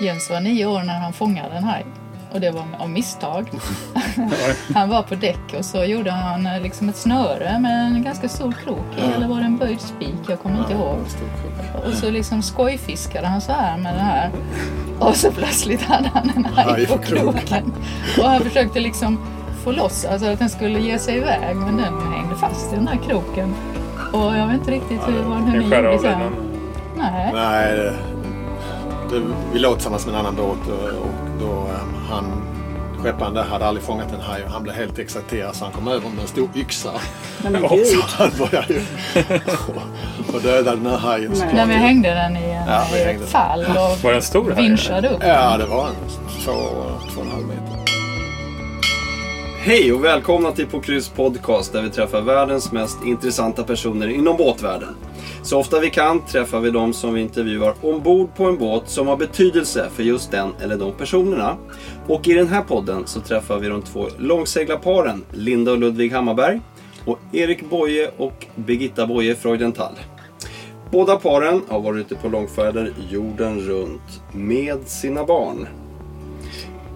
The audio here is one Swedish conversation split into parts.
Jens var nio år när han fångade en haj. Och det var av misstag. han var på däck och så gjorde han eh, liksom ett snöre med en ganska stor krok i. Eller var det en böjd spik? Jag kommer inte ihåg. Och så liksom skojfiskade han så här med det här. Och så plötsligt hade han en haj på kroken. Och han försökte liksom få loss, alltså att den skulle ge sig iväg. Men den hängde fast i den här kroken. Och jag vet inte riktigt hur, vad, hur ni gjorde sen. Nej. Nej, det, det, vi låg tillsammans med en annan båt och, och då um, han skepparen där hade aldrig fångat en haj och han blev helt exalterad så han kom över med en stor yxa. Nej men gud. Så han började ju och, och döda den här hajen. Nej. När vi hängde den i en Ja, i ett den. fall och Var den stor vinschade upp. Ja, det var en två, två och en halv meter. Hej och välkomna till På kryss podcast där vi träffar världens mest intressanta personer inom båtvärlden. Så ofta vi kan träffar vi de som vi intervjuar ombord på en båt som har betydelse för just den eller de personerna. Och i den här podden så träffar vi de två långseglarparen Linda och Ludvig Hammarberg och Erik Boye och Birgitta Boye Freudenthal. Båda paren har varit ute på långfärder jorden runt med sina barn.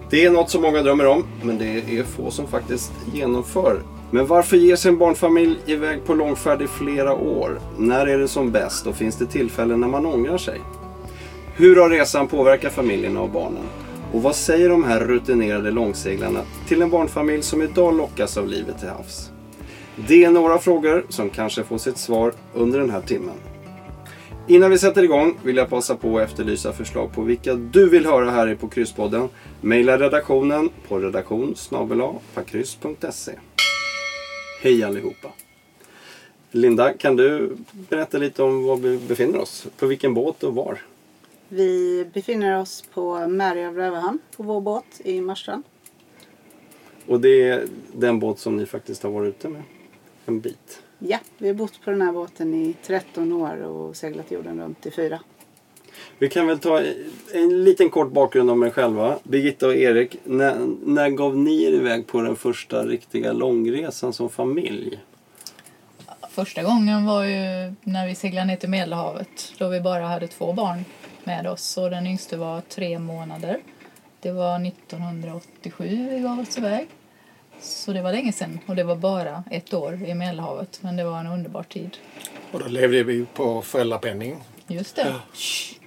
Det är något som många drömmer om, men det är få som faktiskt genomför. Men varför ger sig en barnfamilj iväg på långfärd i flera år? När är det som bäst och finns det tillfällen när man ångrar sig? Hur har resan påverkat familjerna och barnen? Och vad säger de här rutinerade långseglarna till en barnfamilj som idag lockas av livet till havs? Det är några frågor som kanske får sitt svar under den här timmen. Innan vi sätter igång vill jag passa på att efterlysa förslag på vilka du vill höra här i på Krysspodden. Maila redaktionen på redaktion pakryss.se. Hej allihopa! Linda, kan du berätta lite om var vi befinner oss? På vilken båt och var? Vi befinner oss på Märö Rövarhamn på vår båt i Marstrand. Och det är den båt som ni faktiskt har varit ute med en bit. Ja, vi har bott på den här båten i 13 år och seglat jorden runt i fyra. Vi kan väl ta en liten kort bakgrund om er själva. Birgitta och Erik, när, när gav ni er iväg på den första riktiga långresan som familj? Första gången var ju när vi seglade ner till Medelhavet då vi bara hade två barn med oss och den yngste var tre månader. Det var 1987 vi gav oss iväg. Så det var länge sedan och det var bara ett år i Medelhavet men det var en underbar tid. Och då levde vi på föräldrapenning. Just det.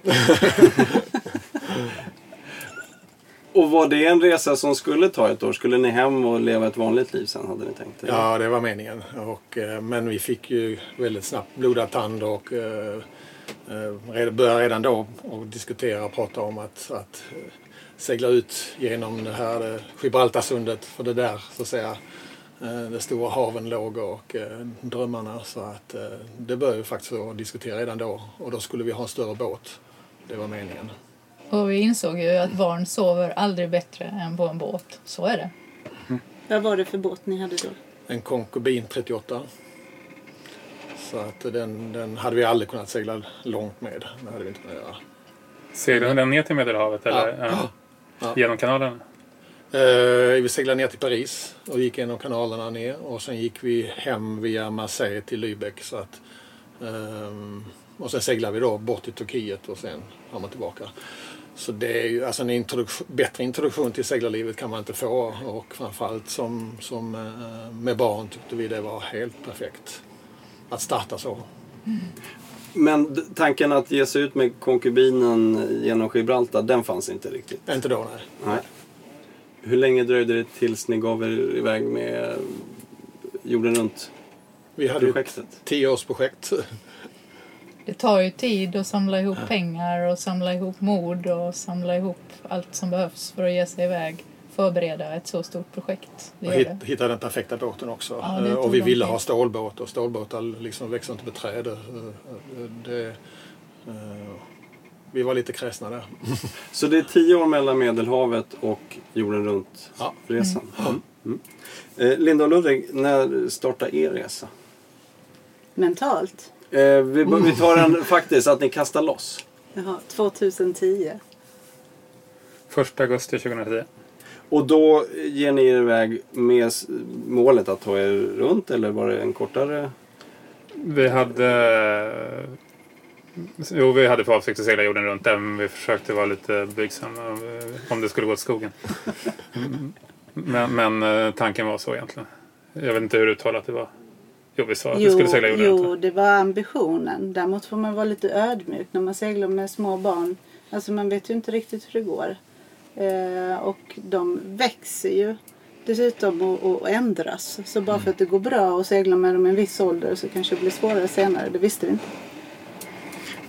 Och var det en resa som skulle ta ett år? Skulle ni hem och leva ett vanligt liv sen hade ni tänkt er? Ja, det var meningen. Och, eh, men vi fick ju väldigt snabbt blodad tand och eh, eh, började redan då och diskutera och prata om att, att segla ut genom det här Gibraltarsundet. För det där så att säga de stora haven låg och eh, drömmarna. Så att eh, det började vi faktiskt att diskutera redan då. Och då skulle vi ha en större båt. Det var meningen. Och vi insåg ju att barn sover aldrig bättre än på en båt. Så är det. Vad var det för båt ni hade då? En Concubin 38. Så att den, den hade vi aldrig kunnat segla långt med. Det hade vi inte kunnat göra. Seglade den ner till Medelhavet eller? Ja. Ja. Ja. Genom kanalen? Eh, vi seglade ner till Paris och gick genom kanalerna ner och sen gick vi hem via Marseille till Lübeck. Så att, ehm, och sen seglade vi då bort till Turkiet och sen kom man tillbaka. Så det är ju alltså en introduktion, bättre introduktion till seglarlivet kan man inte få och framförallt som, som eh, med barn tyckte vi det var helt perfekt att starta så. Men d- tanken att ge sig ut med konkubinen genom Gibraltar, den fanns inte riktigt? Inte då nej. Nej. Hur länge dröjde det tills ni gav er iväg med jorden runt Vi hade ju ett projektet? tioårsprojekt. Det tar ju tid att samla ihop pengar och samla ihop mod och samla ihop allt som behövs för att ge sig iväg. Förbereda ett så stort projekt. Det Och gör hit, det. hitta den perfekta båten också. Ja, Eh, och vi ville tid. ha stålbåt och stålbåtar liksom växer inte med träd. Eh, eh, Det, vi var lite kräsna där. Så det är tio år mellan Medelhavet och jorden runt-resan? Ja. Mm. Eh, Linda och Ludvig, när startar er resa? Mentalt? Eh, vi, vi tar en faktiskt, att ni kastar loss. Jaha, 2010. 1 augusti 2010. Och då ger ni er iväg med målet att ta er runt eller var det en kortare? Vi hade Jo, vi hade för avsikt att segla jorden runt även om vi försökte vara lite blygsamma eh, om det skulle gå åt skogen. Men, men eh, tanken var så egentligen. Jag vet inte hur uttalat det var. Jo, vi sa att vi skulle segla jorden runt. jo, det var ambitionen. Däremot får man vara lite ödmjuk när man seglar med små barn. Alltså man vet ju inte riktigt hur det går. Eh, och de växer ju dessutom och, och ändras. Så bara för att det går bra att segla med dem i en viss ålder så kanske det blir svårare senare. Det visste vi inte.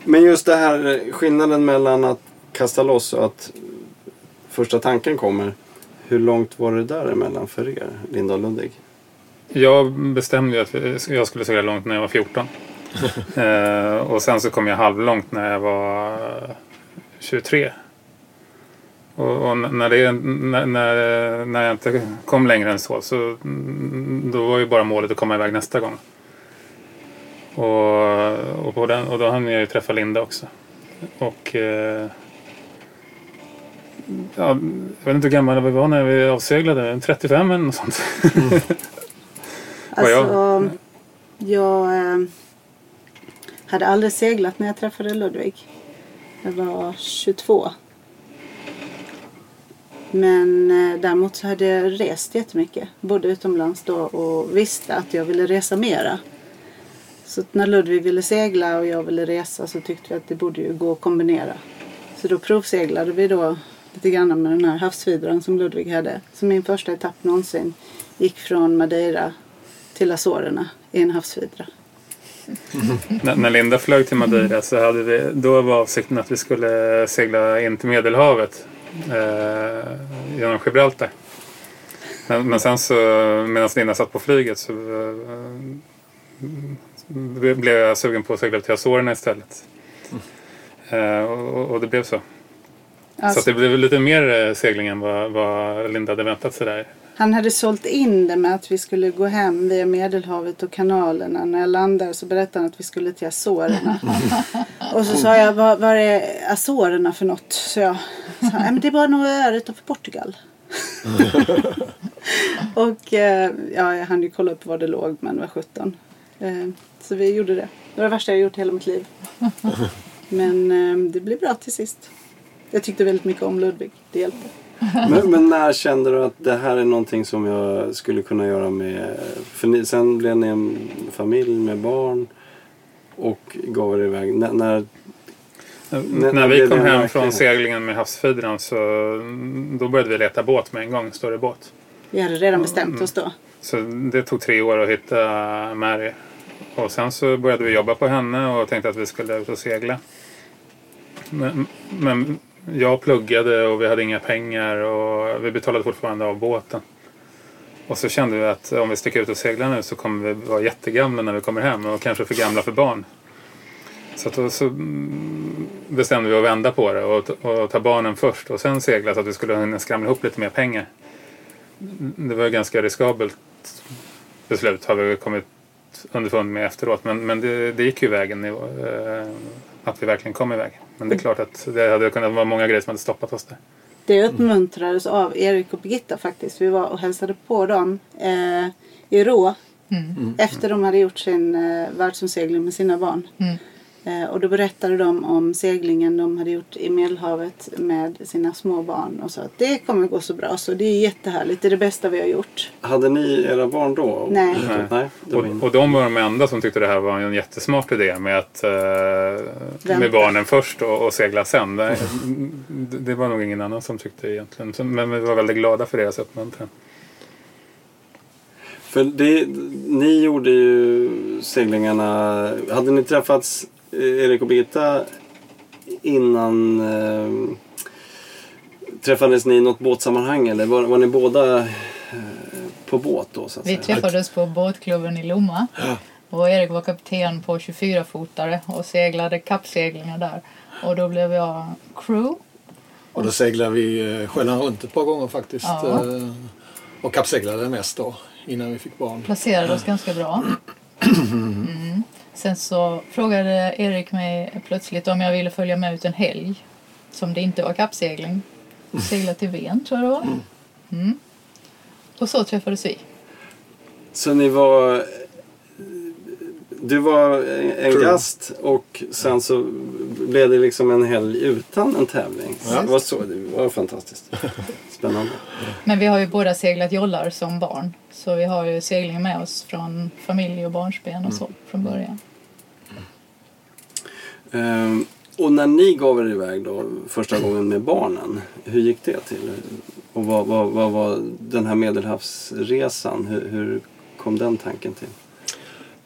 Men just det här skillnaden mellan att kasta loss och att första tanken kommer. Hur långt var det däremellan för er, Linda och Ludvig? Jag bestämde ju att jag skulle segla långt när jag var 14. eh, och sen så kom jag halvlångt när jag var eh, 23. Och, och när, det, när, när, när jag inte kom längre än så, så mm, då var ju bara målet att komma iväg nästa gång. Och, och, på den, och då hann jag ju träffa Linda också. Och eh, ja, jag vet inte hur gammal vi var när vi avseglade, 35 eller något sånt. Jag- Alltså, jag eh, hade aldrig seglat när jag träffade Ludvig. Jag var 22. Men eh, däremot så hade jag rest jättemycket. Både utomlands då och visste att jag ville resa mera. Så att när Ludvig ville segla och jag ville resa så tyckte vi att det borde ju gå att kombinera. Så då provseglade vi då lite grann med den här havsvidran som Ludvig hade. Så min första etapp någonsin gick från Madeira till Azorerna i en havsvidra. När, när Linda flög till Madeira så hade vi, då var avsikten att vi skulle segla in till Medelhavet eh, genom Gibraltar. Men, men sen så medan Linda satt på flyget så eh, blev jag sugen på att segla till Azorerna istället. Eh, och, och det blev så. Så Alltså, att det blev lite mer eh, segling än vad, vad Linda hade väntat sig där. Han hade sålt in det med att vi skulle gå hem via Medelhavet och kanalerna. När jag landade så berättade han att vi skulle till Azorerna. och så sa jag, vad, vad är Azorerna för något? Så jag sa, "Nej, men det är bara några öar utanför Portugal. och eh, ja, jag hann ju kolla upp var det låg men var 17. Så vi gjorde det. Det var det värsta jag gjort i hela mitt liv. men eh, det blev bra till sist. Jag tyckte väldigt mycket om Ludvig. Det hjälpte. Men, men när kände du att det här är någonting som jag skulle kunna göra med... För ni, sen blev ni en familj med barn och gav er iväg. När, när, När, när vi kom hem från seglingen med havsfidran så då började vi leta båt med en gång, större båt. Vi hade redan bestämt oss då. Så det tog tre år att hitta Mary. Och sen så började vi jobba på henne och tänkte att vi skulle ut och segla. Men, men jag pluggade och vi hade inga pengar och vi betalade fortfarande av båten. Och så kände vi att om vi sticker ut och seglar nu så kommer vi vara jättegamla när vi kommer hem och kanske för gamla för barn. Så, då, så bestämde vi att vända på det och, och ta barnen först och sen segla så att vi skulle hinna skramla ihop lite mer pengar. Det var ett ganska riskabelt beslut har vi kommit underfund med efteråt. Men, men det, det gick ju vägen eh, att vi verkligen kom iväg. Men det är klart att det hade kunnat vara många grejer som hade stoppat oss där. Det uppmuntrades av Erik och Birgitta faktiskt. Vi var och hälsade på dem eh, i Rå. Efter de hade gjort sin eh, världsomsegling med sina barn. Mm. Eh, och då berättade de om seglingen de hade gjort i Medelhavet med sina små barn. Och sa att det kommer gå så bra så det är jättehärligt. Det är det bästa vi har gjort. hade ni era barn då? Nej. Nej Och, och de var de enda som tyckte det här var en jättesmart idé med att eh, med barnen först och, och segla sen. Det, det var nog ingen annan som tyckte egentligen. Men vi var väldigt glada för deras uppmuntran. För det, ni gjorde ju seglingarna... Hade ni träffats, Erik och Birgitta, innan... Eh, träffades ni i något båtsammanhang eller var, var ni båda eh, på båt då? Så att Vi säga? träffades på båtklubben i Lomma. Och Erik var kapten på 24-fotare och seglade kappseglingar där. Och då blev jag crew. Och då seglade vi eh, sjön runt ett par gånger faktiskt. Ja. eh, Och kappseglade mest då innan vi fick barn. Placerade oss ganska bra. Mm. Sen så frågade Erik mig plötsligt om jag ville följa med ut en helg. Som det inte var kappsegling. Segla till Ven tror jag det var. Mm. Och så träffades vi. Så ni var... Du var en True. gast och sen så blev det liksom en helg utan en tävling. Ja. Det, var så, det var fantastiskt. Spännande. Men vi har ju båda seglat jollar som barn. Så vi har ju segling med oss från familj och barnsben och så från början. Ehm, och när ni gav er iväg då första gången med barnen, hur gick det till? Och vad, vad, vad var den här medelhavsresan? Hur, hur kom den tanken till?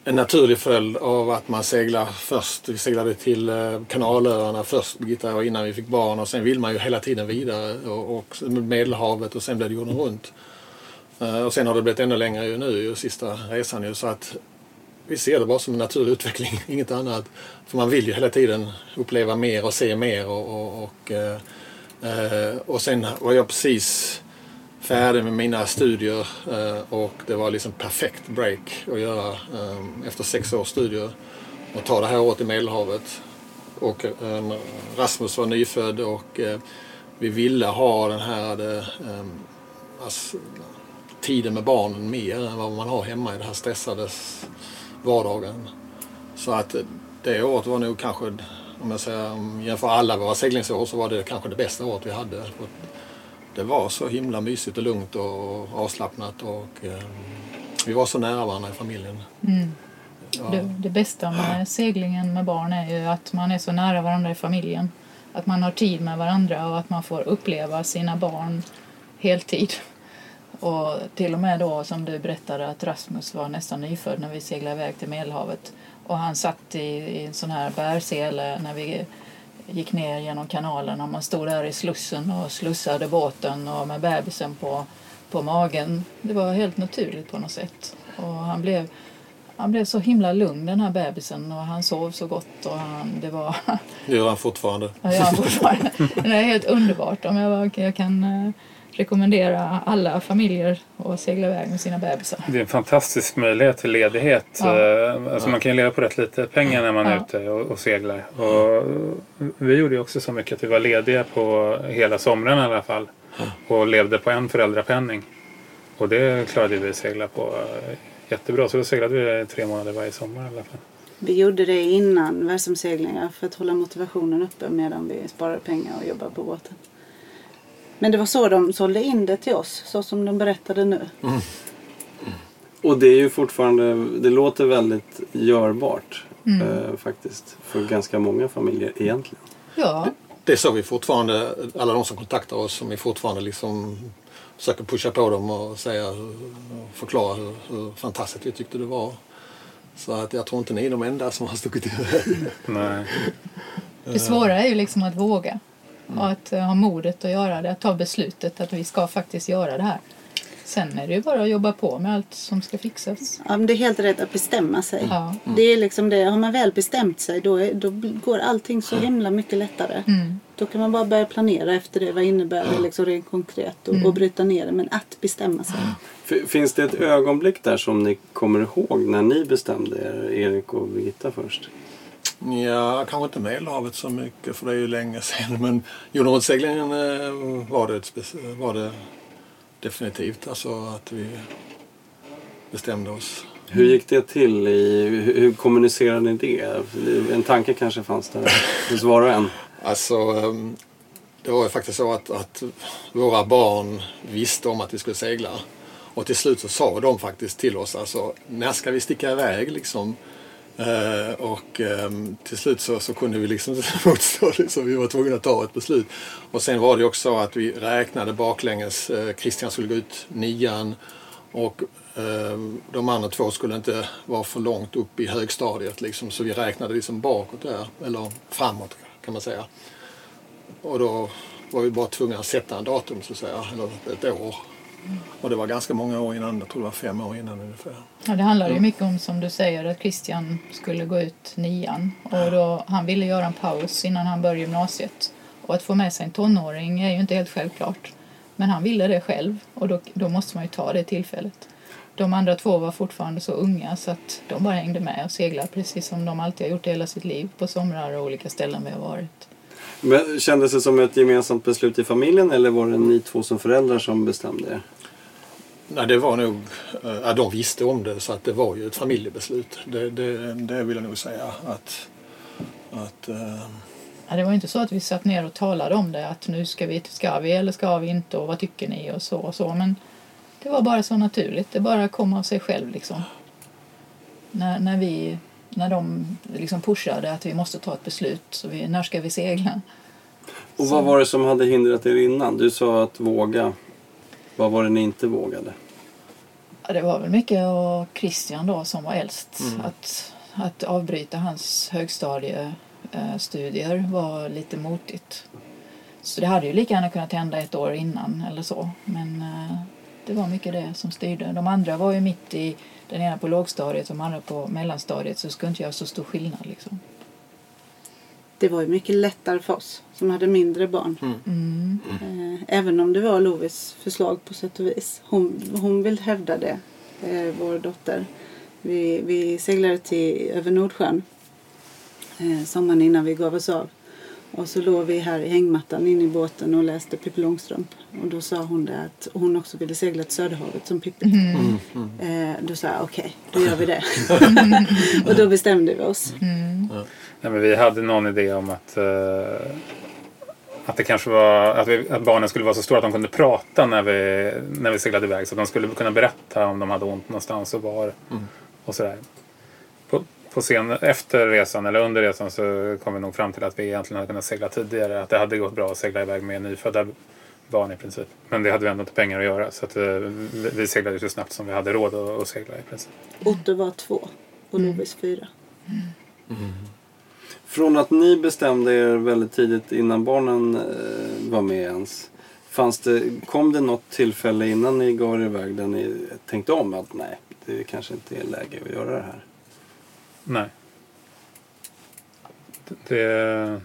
En naturlig följd av att man seglar först. Vi seglade till eh, Kanalöarna först, Birgitta och innan vi fick barn. Och sen vill man ju hela tiden vidare. Och, och Medelhavet och sen blev det jorden runt. Eh, och sen har det blivit ännu längre ju nu, ju, sista resan ju. Så att vi ser det bara som en naturlig utveckling, inget annat. För man vill ju hela tiden uppleva mer och se mer. Och, och, och, eh, och sen var jag precis färdig med mina studier eh, och det var liksom perfekt break att göra eh, efter sex års studier. Och ta det här året i Medelhavet. Och eh, Rasmus var nyfödd och vi ville ha den här alltså, tiden med barnen mer än vad man har hemma i den här stressade vardagen. Så att det året var nog kanske, om jag säger, om jag jämför alla våra seglingsår så var det kanske det bästa året vi hade. Det var så himla mysigt och lugnt och avslappnat och eh, vi var så nära varandra i familjen. Ja. Det, det bästa med seglingen med barn är ju att man är så nära varandra i familjen. Att man har tid med varandra och att man får uppleva sina barn heltid. Och till och med då som du berättade att Rasmus var nästan nyfödd när vi seglade iväg till Medelhavet. Och han satt i, i en sån här bärsele när vi gick ner genom kanalen och man stod där i slussen och slussade båten och med bebisen på, på magen. Det var helt naturligt på något sätt. Och han blev, han blev så himla lugn den här bebisen och han sov så gott och han, det var Det gör han fortfarande. Ja, jag fortfarande. Det är helt underbart. Om jag, jag kan eh, rekommendera alla familjer att segla iväg med sina bebisar. Det är en fantastisk möjlighet till ledighet. Ja. Eh, Alltså man kan ju leva på rätt lite pengar när man är Ja. ute och, och seglar. Och vi gjorde ju också så mycket att vi var lediga på hela sommaren i alla fall. Och levde på en föräldrapenning. Och det klarade vi att segla på eh, jättebra. Så då seglade vi tre månader varje sommar i alla fall. Vi gjorde det innan världsomseglingar för att hålla motivationen uppe medan vi sparade pengar och jobbade på båten. Men det var så de sålde in det till oss, så som de berättade nu. Och det är ju fortfarande, det låter väldigt görbart Mm. eh, faktiskt. För ganska många familjer egentligen. Ja, Det är så vi fortfarande, alla de som kontaktar oss, som vi fortfarande liksom försöker pusha på dem och säga, och förklara hur, hur fantastiskt vi tyckte det var. Så att jag tror inte ni är de enda som har stuckit iväg. Nej. det svåra är ju liksom att våga. Och att eh, ha modet att göra det, att ta beslutet att vi ska faktiskt göra det här. Sen är det ju bara att jobba på med allt som ska fixas. Ja, men det är helt rätt att bestämma sig. Ja. Det är liksom det, har man väl bestämt sig då, är, då går allting så himla mycket lättare. Mm. Då kan man bara börja planera efter det. Vad innebär det liksom rent konkret och, och bryta ner det. Men att bestämma sig. F- Finns det ett ögonblick där som ni kommer ihåg när ni bestämde er, Erik och Birgitta först? Ja, kanske inte Medelhavet så mycket för det är ju länge sedan. Men jordnötsseglingen eh, var det, var det definitivt. Alltså att vi bestämde oss. Hur gick det till? I, hur, hur kommunicerade ni det? En tanke kanske fanns där hos var och en. Alltså, ehm, det var ju faktiskt så att, att våra barn visste om att vi skulle segla. Och till slut så sa de faktiskt till oss, alltså, när ska vi sticka iväg liksom? Eh, och ehm, till slut så, så kunde vi liksom inte motstå, liksom. vi var tvungna att ta ett beslut. Och sen var det också så att vi räknade baklänges. Eh, Christian skulle gå ut nian och ehm, de andra två skulle inte vara för långt upp i högstadiet liksom. Så vi räknade liksom bakåt där, eller framåt kan man säga. Och då var vi bara tvungna att sätta en datum så att säga, eller ett år. Och det var ganska många år innan, jag tror det var fem år innan ungefär. Ja, det handlar ju mycket om som du säger att Christian skulle gå ut nian och då, han ville göra en paus innan han började gymnasiet. Och att få med sig en tonåring är ju inte helt självklart. Men han ville det själv och då, då måste man ju ta det tillfället. De andra två var fortfarande så unga så att de bara hängde med och seglade precis som de alltid har gjort hela sitt liv på somrar och olika ställen vi har varit. Men kändes det som ett gemensamt beslut i familjen eller var det ni två som föräldrar som bestämde er? nej, det var nog, eh, ja, de visste om det så att det var ju ett familjebeslut. Det, det, det vill jag nog säga att, att eh, Ja, det var inte så att vi satt ner och talade om det att nu ska vi, ska vi eller ska vi inte och vad tycker ni och så och så men det var bara så naturligt. Det bara kom av sig själv liksom. När, när vi, när de liksom pushade att vi måste ta ett beslut så vi, när ska vi segla? Och vad var det som hade hindrat er innan? Du sa att våga. Vad var det ni inte vågade? Ja, det var väl mycket och Christian då som var äldst. Mm. Att, att avbryta hans högstadiestudier var lite motigt. Så det hade ju lika gärna kunnat hända ett år innan eller så. Men eh, det var mycket det som styrde. De andra var ju mitt i, den ena på lågstadiet och de andra på mellanstadiet så skulle inte göra så stor skillnad liksom. Det var ju mycket lättare för oss som hade mindre barn. Mm. Eh, Även om det var Lovis förslag på sätt och vis. Hon, hon vill hävda det, eh, vår dotter. Vi, vi seglade till över Nordsjön eh, sommaren innan vi gav oss av. Och så låg vi här i hängmattan inne i båten och läste Pippi Långstrump. Och då sa hon det att hon också ville segla till Söderhavet som Pippi. Eh, då sa jag okej, då gör vi det. och då bestämde vi oss. Nej, men vi hade någon idé om att, eh, att det kanske var att, vi, att barnen skulle vara så stora att de kunde prata när vi, när vi seglade iväg. Så att de skulle kunna berätta om de hade ont någonstans och var. Och sådär. På, scen, efter resan eller under resan så kom vi nog fram till att vi egentligen hade kunnat segla tidigare. Att det hade gått bra att segla iväg med nyfödda barn i princip. Men det hade vi ändå inte pengar att göra. Så att, eh, vi, seglade så snabbt som vi hade råd att, segla i princip. Otto var två och Lovis fyra. Från att ni bestämde er väldigt tidigt innan barnen eh, var med ens. Fanns det, kom det något tillfälle innan ni gav er iväg där ni tänkte om att nej, det kanske inte är läge att göra det här? Nej. Det,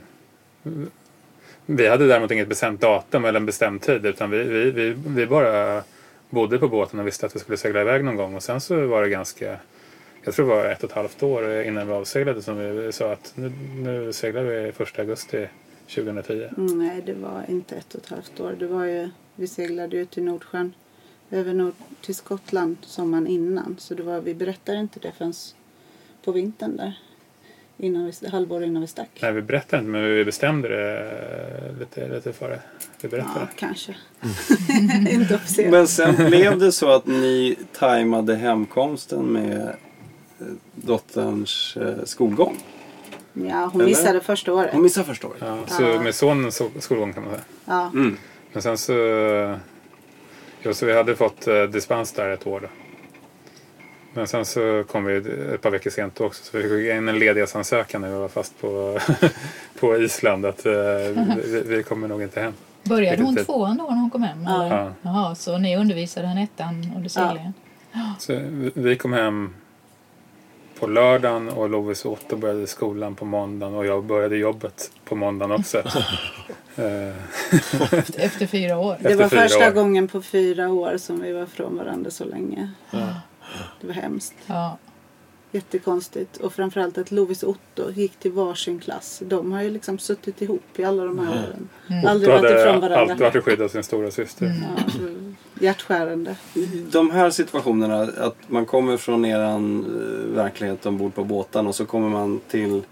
vi hade däremot inget bestämt datum eller en bestämd tid utan vi, vi, vi, vi bara bodde på båten och visste att vi skulle segla iväg någon gång och sen så var det ganska jag tror det var ett och ett halvt år innan vi avseglade som vi sa att nu, nu seglar vi 1 augusti 2010. Mm, nej, det var inte ett och ett halvt år. Det var ju, vi seglade ju till Nordsjön, över nord, till Skottland sommaren innan. Så det var, vi berättade inte det förrän på vintern där. Innan vi, halvår innan vi stack. Nej, vi berättade inte men vi bestämde det lite, lite före. Vi berättade. Ja, kanske. inte officiellt. Men sen blev det så att ni tajmade hemkomsten med eh, dotterns eh, skolgång. Ja, hon Eller? missade första året. Hon missade första året. Ja, så Ja. med sonens so- skolgång kan man säga. Ja. Mm. Men sen så... Jo, så vi hade fått eh, dispens där ett år då. Men sen så kom vi ett par veckor sent också så vi fick in en ledighetsansökan när vi var fast på, på Island att eh, vi, vi kommer nog inte hem. Började hon tvåan då när hon kom hem? Ja. Eller? Ja. Jaha, så ni undervisade henne ettan under seglingen? Så vi- kom hem på lördagen och Lovis och Otto började skolan på måndagen och jag började jobbet på måndagen också. Eh, Efter, fyra år? Det var första år. gången på fyra år som vi var från varandra så länge. Det var hemskt. Ja. Jättekonstigt. Och framförallt att Lovis och Otto gick till varsin klass. De har ju liksom suttit ihop i alla de här åren. Aldrig Otto varit ifrån varandra. alltid varit skydd av sin stora syster. Ja, så hjärtskärande. De här situationerna, att man kommer från eran eh, verklighet ombord på båten och så kommer man till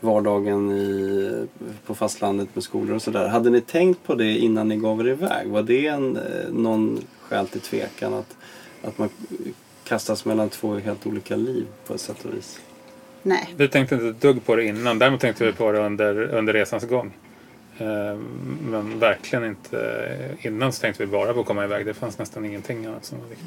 vardagen i, på fastlandet med skolor och sådär. Hade ni tänkt på det innan ni gav er iväg? Var det en, eh, någon skäl till tvekan att, att man kastas mellan två helt olika liv på ett sätt och vis? Nej, Vi tänkte inte ett dugg på det innan. Däremot tänkte vi på det under, under resans gång. Eh, Men verkligen inte. Innan så tänkte vi bara på att komma iväg. Det fanns nästan ingenting annat som var viktigt.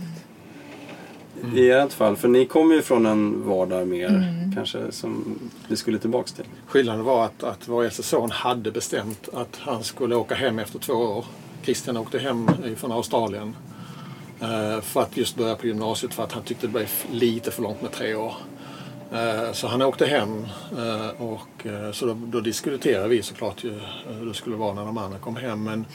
I ert fall, för ni kommer ju från en vardag mer kanske som ni skulle tillbaks till. Skillnaden var att, att vår äldste son hade bestämt att han skulle åka hem efter två år. Christian åkte hem från Australien Eh, för att just börja på gymnasiet för att han tyckte det blev lite för långt med tre år. Eh, så han åkte hem eh, och så då, då diskuterade vi såklart ju hur det skulle vara när de andra kom hem. Men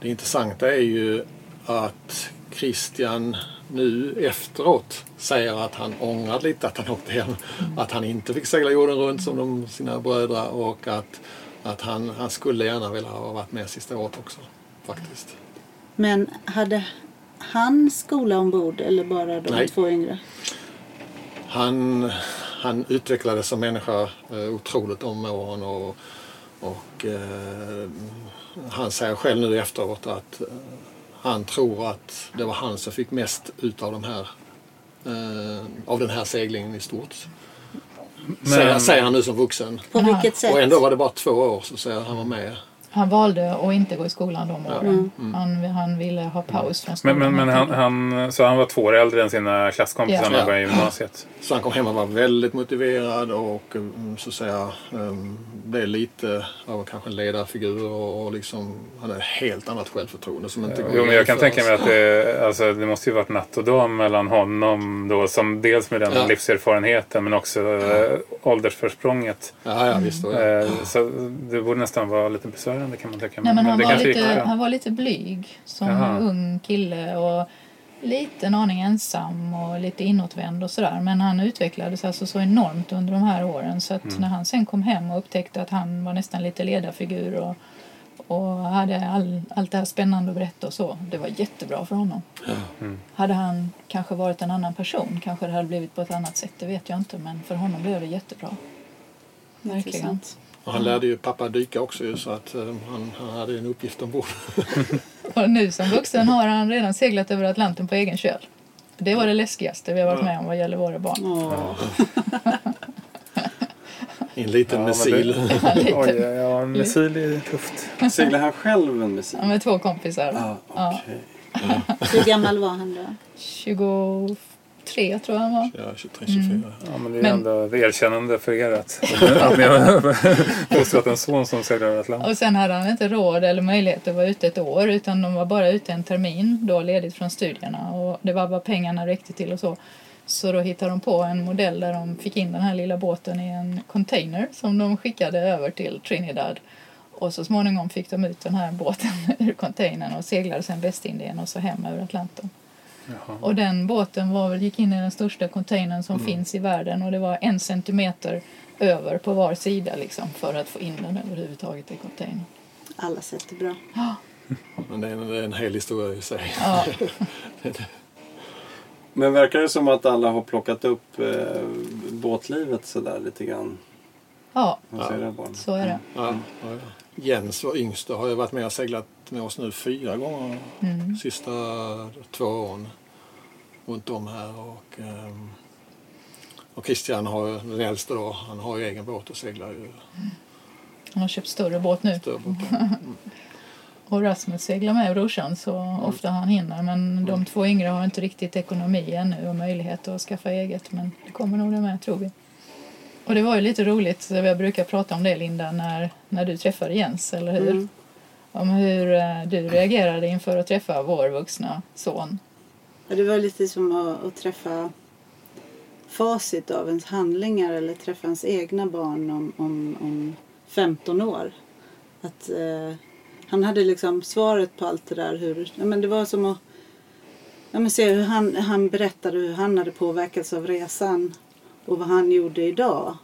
det intressanta är ju att Christian nu efteråt säger att han ångrar lite att han åkte hem. Att han inte fick segla jorden runt som de, sina bröder och att, att han, han skulle gärna vilja ha varit med sista året också. Faktiskt. men hade, han skola ombord eller bara de Nej. två yngre? Han, han utvecklades som människa eh, otroligt om åren och, och eh, han säger själv nu efteråt att eh, han tror att det var han som fick mest ut av de här eh, av den här seglingen i stort. Säger, säger han nu som vuxen. På vilket sätt? Och ändå var det bara två år så säger han var med. Han valde att inte gå i skolan de åren. Mm. Han, han ville ha paus från skolan. men, men han, han, så han var två år äldre än sina klasskompisar Ja. när han började i gymnasiet? Så han kom hem och var väldigt motiverad och mm, så att säga blev lite av kanske en ledarfigur och, och liksom hade ett helt annat självförtroende som inte går Jo, men jag kan tänka mig att det, alltså, det måste ju varit natt och dag mellan honom då, som dels med den Ja. livserfarenheten men också äh, åldersförsprånget. Ja, ja visst. Och, Eh, så det borde nästan vara lite besvärande kan man tänka Nej, men han, det var lite, han var lite blyg som Jaha. ung kille och lite en aning ensam och lite inåtvänd och sådär. Men han utvecklades alltså så enormt under de här åren så att Mm. när han sen kom hem och upptäckte att han var nästan lite ledarfigur och, och hade all, allt det här spännande att berätta och så. Det var jättebra för honom. Mm. Hade han kanske varit en annan person kanske det hade blivit på ett annat sätt, det vet jag inte. Men för honom blev det jättebra. Verkligen. Intressant. Och han lärde ju pappa dyka också ju, så att eh, han, han hade en uppgift ombord. Och nu som vuxen har han redan seglat över Atlanten på egen köl. Det var det läskigaste vi har varit med om vad gäller våra barn. En liten Ja, missil. det- Oj, ja, en missil är tufft. Seglar han själv en missil? Ja, med två kompisar. Ah, Ja. okej. Hur gammal var han då? 23 tror jag han var. Ja, 23, 24. Ja, men det är Men- ändå ett erkännande för er att, att ni har fostrat en son som seglar över Atlanten. Och sen hade han inte råd eller möjlighet att vara ute ett år utan de var bara ute en termin då ledigt från studierna och det var vad pengarna räckte till och så. Så då hittade de på en modell där de fick in den här lilla båten i en container som de skickade över till Trinidad. Och så småningom fick de ut den här båten ur containern och seglade sen Västindien och så hem över Atlanten. Jaha. Och den båten var väl, gick in i den största containern som finns i världen och det var en centimeter över på var sida liksom för att få in den överhuvudtaget i containern. Alla sätt är bra. Men det är, en, det är en hel historia i sig. Ja, Men verkar det som att alla har plockat upp eh, båtlivet sådär lite grann? ja så är det. Ja, ja, ja. Jens, vår yngste, har ju varit med och seglat med oss nu fyra gånger Mm. sista två åren runt om här. Och, ehm, och Christian, har, den äldste, då, han har ju egen båt och seglar ju Han har köpt större båt nu. större båtar. Och Rasmus seglar med brorsan så ofta han hinner. Men de två yngre har inte riktigt ekonomi ännu och möjlighet att skaffa eget. Men det kommer nog det med tror vi. Och det var ju lite roligt, jag brukar prata om det Linda, när, när du träffade Jens, eller hur? Mm. Om hur eh, du reagerade inför att träffa vår vuxna son. Ja, det var lite som att, att träffa facit av ens handlingar eller träffa ens egna barn om, om, om 15 år. Att, eh, han hade liksom svaret på allt det där. Hur, ja, men det var som att ja, men se hur han, han berättade hur han hade påverkats av resan och vad han gjorde idag.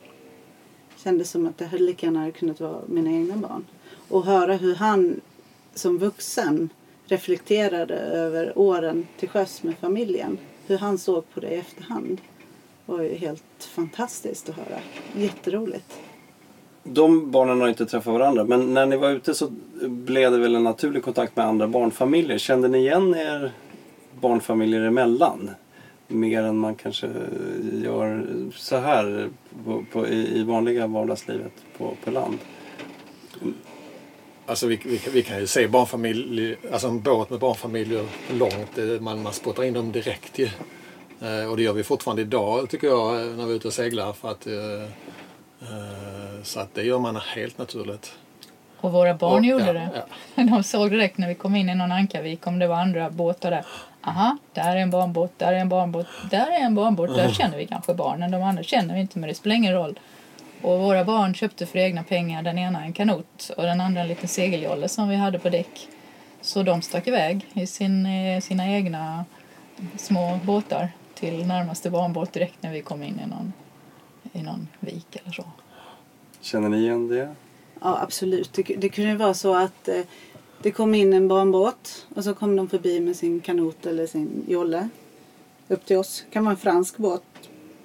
Kändes som att det hade lika gärna kunnat vara mina egna barn. Och höra hur han som vuxen reflekterade över åren till sjöss med familjen. Hur han såg på det i efterhand. var ju helt fantastiskt att höra. Jätteroligt. De barnen har inte träffat varandra men när ni var ute så blev det väl en naturlig kontakt med andra barnfamiljer. Kände ni igen er barnfamiljer emellan? Mer än man kanske gör så här på, på, i, i vanliga vardagslivet på, på land. Alltså vi, vi, vi kan ju se barnfamiljer, alltså en båt med barnfamiljer långt. Det- Man, man spottar in dem direkt ju. Eh, och det gör vi fortfarande idag tycker jag eh, när vi är ute och seglar. För att, eh, eh, så att det gör man helt naturligt. Och våra barn Och- gjorde ja, det. ja. De såg direkt när vi kom in i någon ankavik om det var andra båtar där. Aha, där är en barnbåt, där är en barnbåt, där är en barnbåt. Där känner vi kanske barnen. De andra känner vi inte men det spelar ingen roll. Och våra barn köpte för egna pengar den ena en kanot och den andra en liten segeljolle som vi hade på däck. Så de stack iväg i sin, eh, sina egna små båtar till närmaste barnbåt direkt när vi kom in i någon, i någon vik eller så. Känner ni igen det? Ja, absolut. Det, det kunde ju vara så att eh, Det kom in en barnbåt och så kom de förbi med sin kanot eller sin jolle upp till oss. Det kan vara en fransk båt.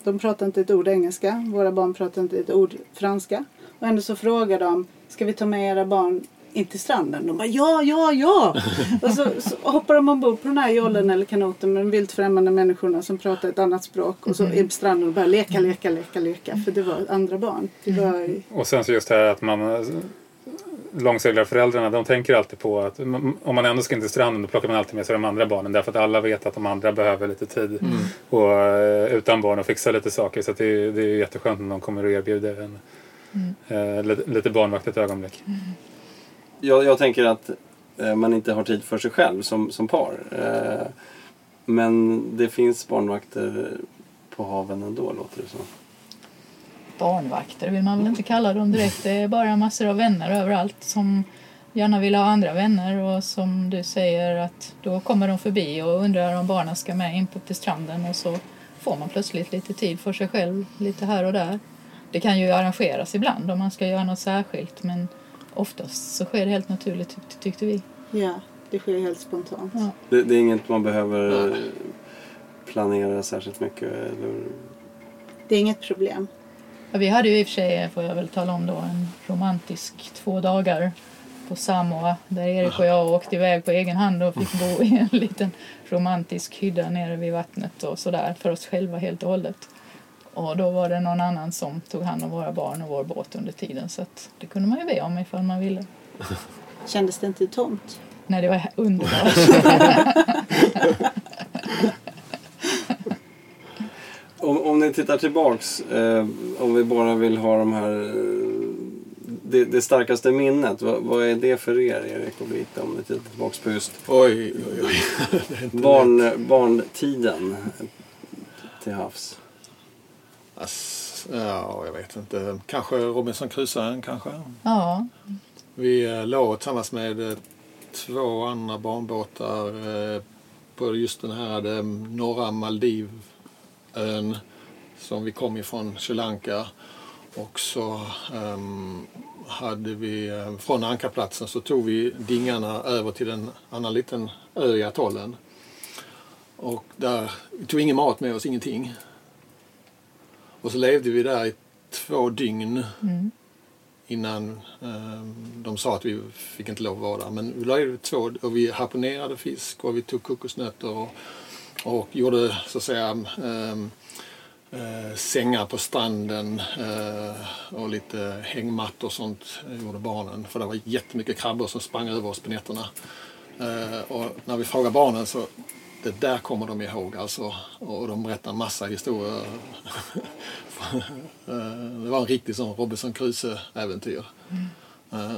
De pratar inte ett ord engelska. Våra barn pratar inte ett ord franska. Och ändå så frågar de, ska vi ta med era barn in till stranden? De bara ja, ja, ja! och så, så hoppar de ombord på den här jollen eller kanoten med de vilt främmande människorna som pratar ett annat språk. Och så är på stranden och börjar leka, leka, leka, leka. För det var andra barn. Det var, Och sen så just det här att man långseglarföräldrarna de tänker alltid på att om man ändå ska in till stranden då plockar man alltid med sig de andra barnen därför att alla vet att de andra behöver lite tid och, eh, utan barn och fixa lite saker så att det, är, det är jätteskönt när de kommer och erbjuder en, eh, lite, lite barnvakt ett ögonblick. Jag, jag tänker att eh, man inte har tid för sig själv som, som par. Eh, men det finns barnvakter på haven ändå låter det som. Barnvakter vill man väl inte kalla dem direkt. Det är bara massor av vänner överallt som gärna vill ha andra vänner och som du säger att då kommer de förbi och undrar om barnen ska med in på till stranden och så får man plötsligt lite tid för sig själv lite här och där. Det kan ju arrangeras ibland om man ska göra något särskilt men oftast så sker det helt naturligt tyck- tyckte vi. ja, det sker helt spontant. Ja. Det, det är inget man behöver eh, planera särskilt mycket. Eller... Det är inget problem. Ja, vi hade ju i och för sig, får jag väl tala om då, en romantisk två dagar på Samoa där Erik och jag åkte iväg på egen hand och fick bo i en liten romantisk hydda nere vid vattnet och sådär för oss själva helt och hållet. Och då var det någon annan som tog hand om våra barn och vår båt under tiden så det kunde man ju be om ifall man ville. Kändes det inte tomt? Nej, det var underbart. Om, om ni tittar tillbaks, eh, om vi bara vill ha de här eh, det, det starkaste minnet, vad, vad är det för er, Erik och Brita, om ni tittar tillbaks på just Oj, oj, oj. Barn, barntiden till havs? Ass, Ja, jag vet inte. Kanske Robinson Crusoe, kanske. ja, Vi eh, låg tillsammans med eh, två andra barnbåtar på just den här norra Maldivön som vi kom ifrån Sri Lanka. Och så ehm, hade vi eh, från ankarplatsen så tog vi dingarna över till en annan liten ö i atollen. Och där, vi tog ingen mat med oss, ingenting. Och så levde vi där i två dygn mm. innan eh, de sa att vi fick inte lov att vara där. Men vi i två och vi harponerade fisk och vi tog kokosnötter och, och gjorde så att säga ehm, eh, sängar på stranden eh, och lite hängmattor och sånt gjorde barnen. För det var jättemycket krabbor som sprang över oss på nätterna. Eh, och när vi frågade barnen så det där kommer de ihåg alltså. Och de berättar massa historier. Det var en riktig sån Robinson Crusoe-äventyr. Mm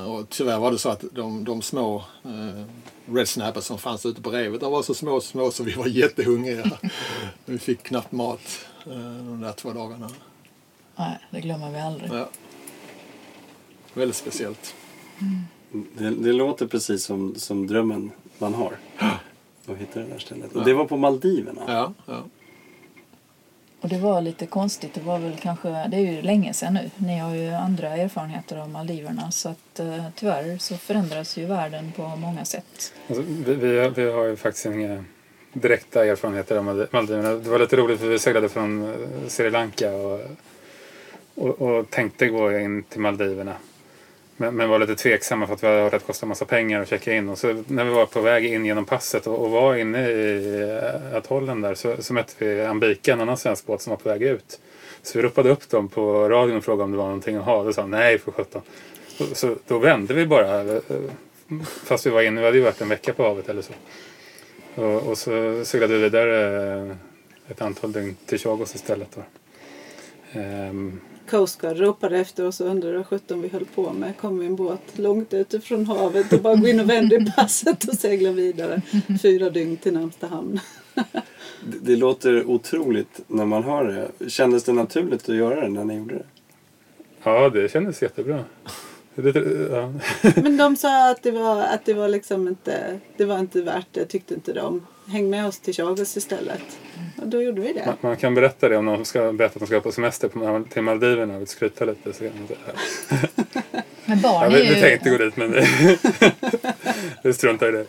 och tyvärr var det så att de, de små uh, red snappers som fanns ute på revet, de var så små, små så vi var jättehungriga. vi fick knappt mat uh, de där två dagarna. nej, det glömmer vi aldrig. Ja. Väldigt speciellt. Det, det låter precis som, som drömmen man har. Att hitta det där stället. Och det var på Maldiverna. Ja, ja. Och det var lite konstigt. Det var väl kanske, det är ju länge sedan nu. Ni har ju andra erfarenheter av Maldiverna så att eh, tyvärr så förändras ju världen på många sätt. Alltså, vi, vi, vi har ju faktiskt inga direkta erfarenheter av Maldiverna. Det var lite roligt för vi seglade från eh, Sri Lanka och, och, och tänkte gå in till Maldiverna. Men, men var lite tveksamma för att vi hade hört att det kostade massa pengar att checka in. Och så när vi var på väg in genom passet och, och var inne i eh, atollen där så, så mötte vi Ambika, en annan svensk båt som var på väg ut. Så vi ropade upp dem på radion och frågade om det var någonting att ha. Då sa nej för sjutton. Så, så då vände vi bara. Eh, fast vi var inne, vi hade ju varit en vecka på havet eller så. Och, och så seglade vi vidare eh, ett antal dygn till Chagos istället. Då. Ehm, Coast Guard ropade efter oss och undrade vad sjutton vi höll på med. Kom vi en båt långt ute från havet och bara gå in och vända i passet och segla vidare. Fyra dygn till närmsta hamn. Det, det låter otroligt när man hör det. Kändes det naturligt att göra det när ni gjorde det? ja, det kändes jättebra. Det, ja. Men de sa att det var, att det var liksom inte, det var inte värt det tyckte inte de. Häng med oss till Chagos istället. Och då gjorde vi Man, det. man kan berätta det om någon ska berätta att de ska på semester på, till Maldiverna och vill skryta lite. Så kan man säga. Men barn Ja, vi, är vi ju... tänkte gå dit men vi struntar i det.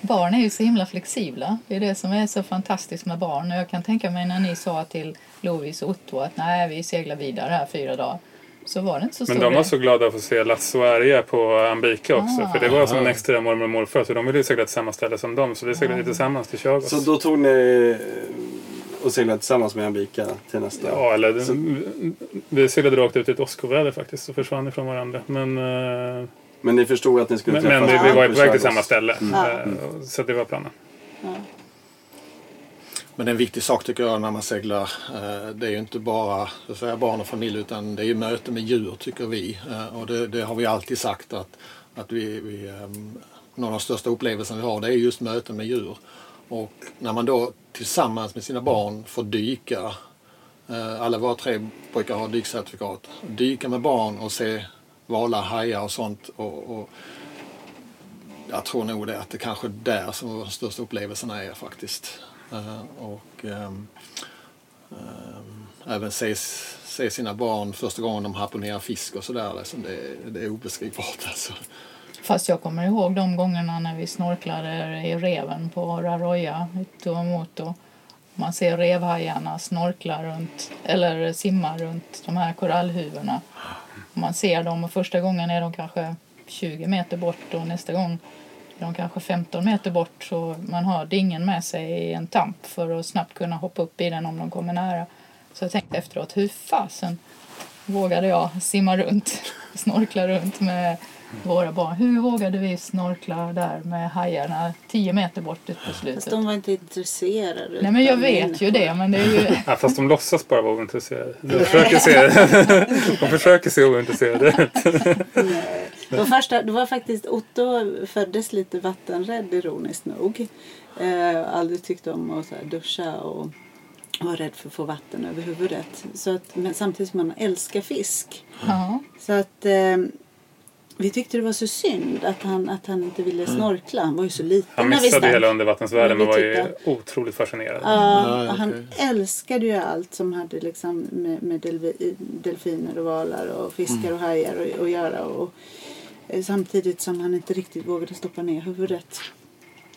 Barn är ju så himla flexibla. Det är det som är så fantastiskt med barn. Och jag kan tänka mig när ni sa till Lovis och Otto att nej, vi seglar vidare här fyra dagar. Så var det inte så Men de var så glada att få se Lasse och Arja på Ambika också. Ah. För det var som en extra mormor och morfar. Så de ville ju segla till samma ställe som dem. Så vi seglade tillsammans till Chagos. Så då tog ni eh, och seglade tillsammans med Ambika till nästa? Ja, eller Så- vi seglade rakt ut i ett åskoväder faktiskt och försvann ifrån varandra. Men, eh, Men ni förstod att ni skulle men, men träffas vi, vi var på väg till samma ställe. Ja. Eh, Så det var planen. Ja. Men en viktig sak tycker jag när man seglar, eh, det är ju inte bara så säga, barn och familj utan det är ju möte med djur tycker vi. Eh, och det, det har vi alltid sagt att, att vi, vi, ehm, någon av de största upplevelserna vi har det är just möten med djur. Och när man då tillsammans med sina barn får dyka, eh, alla våra tre pojkar har dykcertifikat, dyka med barn och se valar, hajar och sånt. Och, och jag tror nog det att det kanske är där som de största upplevelserna är faktiskt. Eh, och ehm, ehm, även se, se sina barn första gången de harponerar fisk och sådär. Liksom det, det är obeskrivbart alltså. Fast jag kommer ihåg de gångerna när vi snorklade i reven på Raroja i och Man ser revhajarna snorkla runt, eller simma runt de här korallhuvudena. Man ser dem och första gången är de kanske 20 meter bort och nästa gång de kanske 15 meter bort så man har dingen med sig i en tamp för att snabbt kunna hoppa upp i den om de kommer nära. Så jag tänkte efteråt, hur fasen vågade jag simma runt, snorkla runt med våra barn. Hur vågade vi snorkla där med hajarna 10 meter bort ut på Fast slutet? de var inte intresserade. Nej men jag vet ju det men det är ju... Ja, fast de låtsas bara vara ointresserade. De försöker se, de försöker se ointresserade ut. Var, första, det var faktiskt Otto föddes lite vattenrädd ironiskt nog. Eh, aldrig tyckte om att så här, duscha och var rädd för att få vatten över huvudet. Så att, men samtidigt som man älskar fisk. Ja. Så att eh, vi tyckte det var så synd att han, att han inte ville snorkla. Han var ju så liten Han missade hela undervattensvärlden men Men var ju otroligt fascinerad. Ja, och han älskade ju allt som hade liksom med, med delvi, delfiner och valar och fiskar och hajar att göra. Och, samtidigt som han inte riktigt vågade stoppa ner huvudet.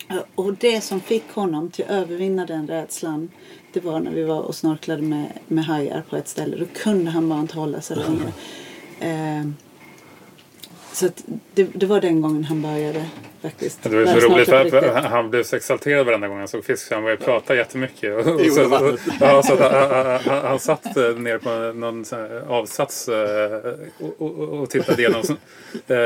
Ja, Och det som fick honom till att övervinna den rädslan det var när vi var och snorklade med, med hajar på ett ställe. Då kunde han bara inte hålla sig längre. Eh, så att det, det var den gången han började faktiskt. Det var så börja roligt för, han blev så exalterad varenda gång han såg fisk så han började prata jättemycket. Och, och, så, och, ja, så att han, han, han, satt eh, ner på någon sån här avsats eh, och, och, och tittade igenom eh,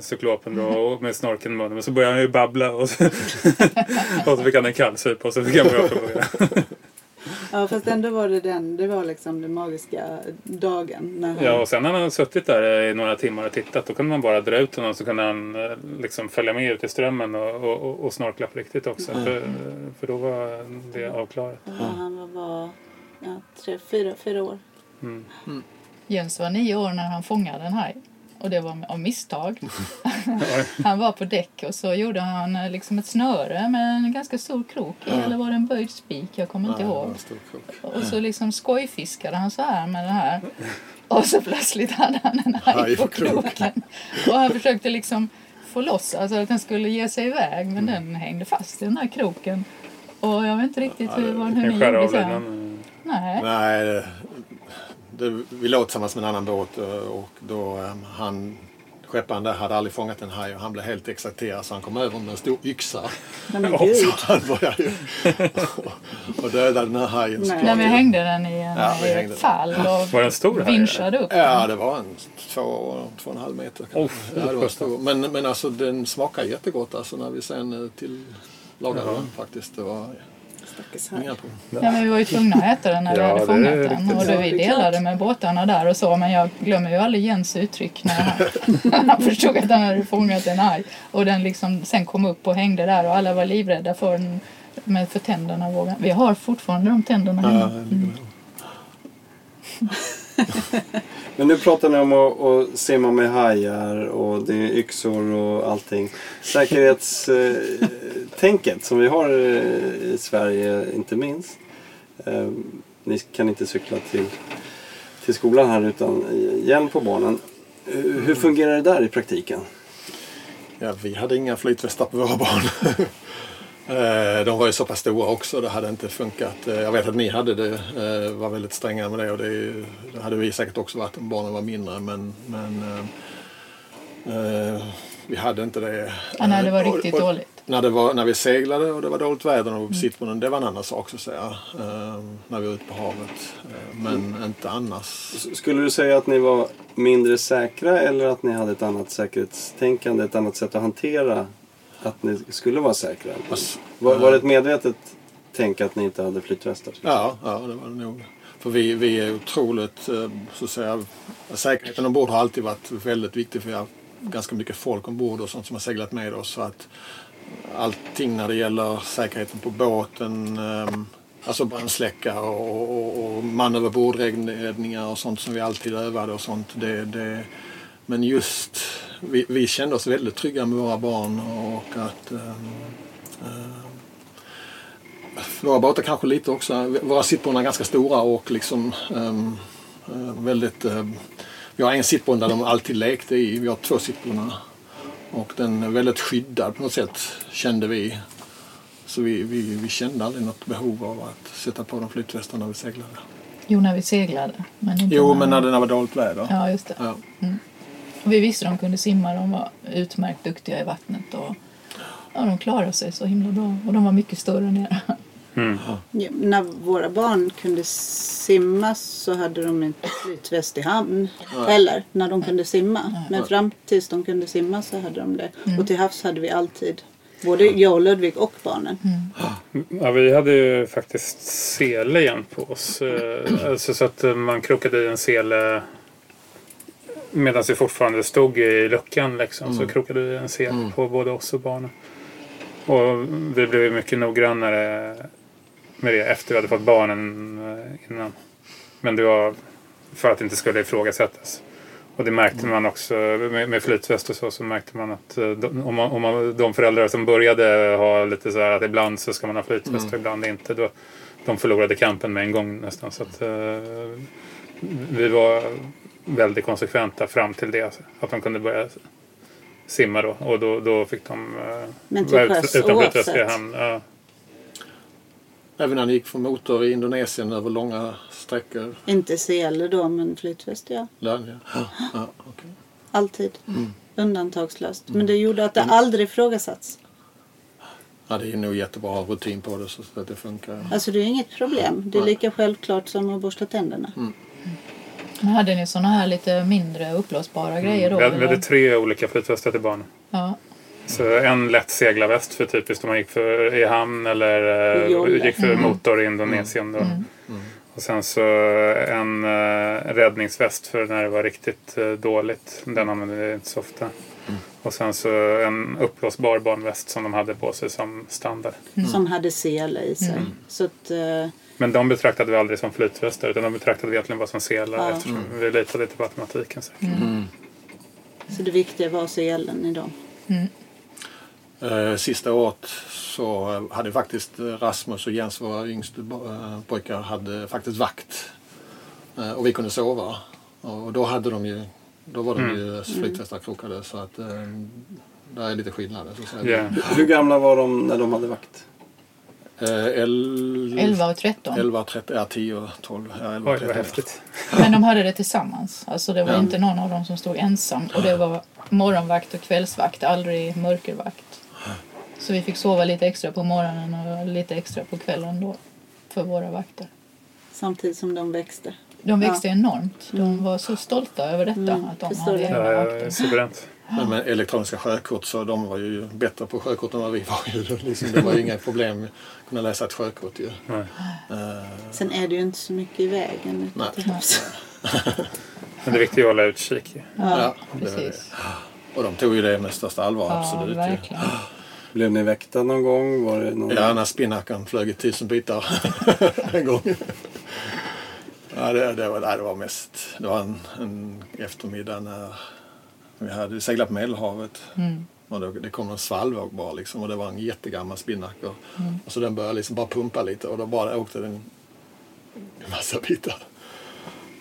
cyklopen då, och med snorken i munnen. Men så började han ju babbla och så, och så fick han en kallsupa och så fick han prata det. Ja fast ändå var det den, det var liksom den magiska dagen. När han, Ja, och sen när han hade suttit där i några timmar och tittat då kunde man bara dra ut honom så kunde han eh, liksom följa med ut i strömmen och, och, och, snorkla på riktigt också. För, för då var det avklarat. då var han var ja, tre, fyra, fyra år. Mm. Jöns var nio år när han fångade en haj. Och det var av misstag. han var på däck och så gjorde han eh, liksom ett snöre med en ganska stor krok i. Eller var det en böjd spik? Jag kommer inte Ja, ihåg. stor krok. Och så liksom skojfiskade han så här med den här. Och så plötsligt hade han en haj på kroken. Och han försökte liksom få loss, alltså att den skulle ge sig iväg. Men den hängde fast i den här kroken. Och jag vet inte riktigt hur, vad, hur ni gjorde sen. Nej. Nej, det, det, vi låg tillsammans med en annan båt eh, och då um, han Skepparen där hade aldrig fångat en haj och han blev helt exalterad så han kom över med en stor yxa. Nej gud. Så han började ju och dödade den här hajen. Nej. När vi hängde den i en Ja, hängde fall och Var den stor här? vinschade upp Ja, den. det var en två, två och en halv meter. Oh, ja, det var stor. Men, men alltså den smakar jättegott alltså när vi sen eh, till lagade Jaha. den faktiskt. Det var Stackars problem. Ja, men vi var ju tvungna att äta den när vi Ja, hade det fångat den. Och då vi det är klart. delade med båtarna där och så. Men jag glömmer ju aldrig Jens uttryck när han, han förstod att han hade fångat en haj. Och den liksom sen kom upp och hängde där och alla var livrädda för den. Med för tänderna. Vi har fortfarande de tänderna hemma. bra. Men nu pratar ni om att, att simma med hajar och det är yxor och allting. Säkerhetstänket som vi har eh, i Sverige inte minst. Eh, ni kan inte cykla till, till skolan här utan hjälm på barnen. Hur fungerar det där i praktiken? Ja, vi hade inga flytvästar på våra barn. Eh, De var ju så pass stora också, det hade inte funkat. Eh, Jag vet att ni hade det, eh, var väldigt stränga med det och det, hade vi säkert också varit om barnen var mindre men, men eh, vi hade inte det. Ja, nej, det var Eh, och- riktigt och, dåligt. När, det var, när vi seglade och det var dåligt väder och vi på den, det var en annan sak så att säga. Eh, när vi var ute på havet. Men inte annars. Skulle du säga att ni var mindre säkra eller att ni hade ett annat säkerhetstänkande, ett annat sätt att hantera att ni skulle vara säkra? Alltså, Var, var det ett medvetet tänk att ni inte hade flytvästar? Ja, ja det var det nog. För vi, vi är otroligt, eh, så att säga, säkerheten ombord har alltid varit väldigt viktig för vi har ganska mycket folk ombord och sånt som har seglat med oss. Så att allting när det gäller säkerheten på båten, eh, alltså brandsläckare och, och, och man över bordräddningar och sånt som vi alltid övade och sånt. Det, det, men just, vi, vi kände oss väldigt trygga med våra barn och att eh, våra båtar kanske lite också. Våra sittbrunnar är ganska stora och liksom eh, väldigt... eh, vi har en sittbrunn där de alltid lekte i. Vi har två sittbrunnar. Och den är väldigt skyddad på något sätt kände vi. Så vi, vi, vi kände aldrig något behov av att sätta på de flytvästarna när vi seglade. Jo, när vi seglade. Men inte Jo, men när det när det var dåligt väder. Ja, just det. Ja. Och vi visste de kunde simma. De var utmärkt duktiga i vattnet. Och, ja, de klarade sig så himla bra. Och de var mycket större nere. Ja, när våra barn kunde simma så hade de inte flytväst i hamn. Eller när de kunde simma. Men fram tills de kunde simma så hade de det. Och till havs hade vi alltid. Både jag och Ludvig och barnen. Ja, vi hade ju faktiskt sele igen på oss. Eh, Alltså så att man krokade i en sele medan vi fortfarande stod i luckan liksom, så krokade vi en sele på både oss och barnen. Och vi blev mycket noggrannare med det efter vi hade fått barnen eh, innan. Men det var för att det inte skulle ifrågasättas. Och det märkte man också med, med flytväst och så, så märkte man att eh, de, om, man, om man, de föräldrar som började ha lite så här att ibland så ska man ha flytväst och ibland inte. Då, de förlorade kampen med en gång nästan. Så att, eh, vi var väldigt konsekventa fram till det. Att de kunde börja simma då. Och då, då fick de eh, Men till vara ut- sjöss utan flytväst i oavsett. hamn. Ja. Även när ni gick för motor i Indonesien över långa sträckor. Inte sele då men flytväst ja. Lön, ja. Ja, okej. Alltid. Undantagslöst. Men det gjorde att det aldrig ifrågasatts. ja, det är nog jättebra att ha rutin på det så att det funkar. Alltså det är inget problem. Det är lika självklart som att borsta tänderna. Men hade ni såna här lite mindre uppblåsbara grejer då? Vi hade, vi hade tre olika flytvästar till barnen. Ja. Så en lätt seglarväst för typiskt om man gick för, i hamn eller eh, Jolle. gick för motor i Indonesien. Då. Och sen så en eh, räddningsväst för när det var riktigt eh, dåligt. Den använde vi inte så ofta. Och sen så en uppblåsbar barnväst som de hade på sig som standard. Som hade sele i sig. Så att, eh, Men de betraktade vi aldrig som flytvästar utan de betraktade vi egentligen bara som selar Ja. eftersom vi litade lite på matematiken. säkert. så det viktiga var selen i dem. Eh, Sista året så hade faktiskt Rasmus och Jens, våra yngsta eh, pojkar, hade faktiskt vakt. Eh, Och vi kunde sova. Och då hade de ju, då var de ju flytvästar krokade så att det är lite skillnader. Så att säga. Ja. Hur gamla var de när de hade vakt? Eh, el- 11 och 13. 11, 13, ja 10, 12, ja 11, Oj, 13. vad häftigt. Men de hade det tillsammans. Alltså det var Ja. inte någon av dem som stod ensam. Och det var morgonvakt och kvällsvakt, aldrig mörkervakt. Så vi fick sova lite extra på morgonen och lite extra på kvällen då. För våra vakter. Samtidigt som de växte. De växte enormt. De var så stolta över detta. Mm, att de hade det. egna Ja, suveränt. Men med elektroniska sjökort så de var ju bättre på sjökort än vad vi var. Ju. Liksom, det var ju inga problem att kunna läsa ett sjökort ju. Nej. Eh, Sen är det ju inte så mycket i vägen Nej. Men det viktiga är att hålla utkik. ju. ja, det. Precis. Och de tog ju det med största allvar, Ja, absolut. verkligen. Blev ni väckta någon gång? Var det någon... Ja, när spinnaken flög i tusen bitar en gång. Ja, det, det, var, det var mest... Det var en, en eftermiddag när vi hade seglat på Medelhavet. Mm. Och då, det kom en svallvåg bara liksom och det var en jättegammal spinnaker. Och, och så den började liksom bara pumpa lite och då bara åkte den en massa bitar.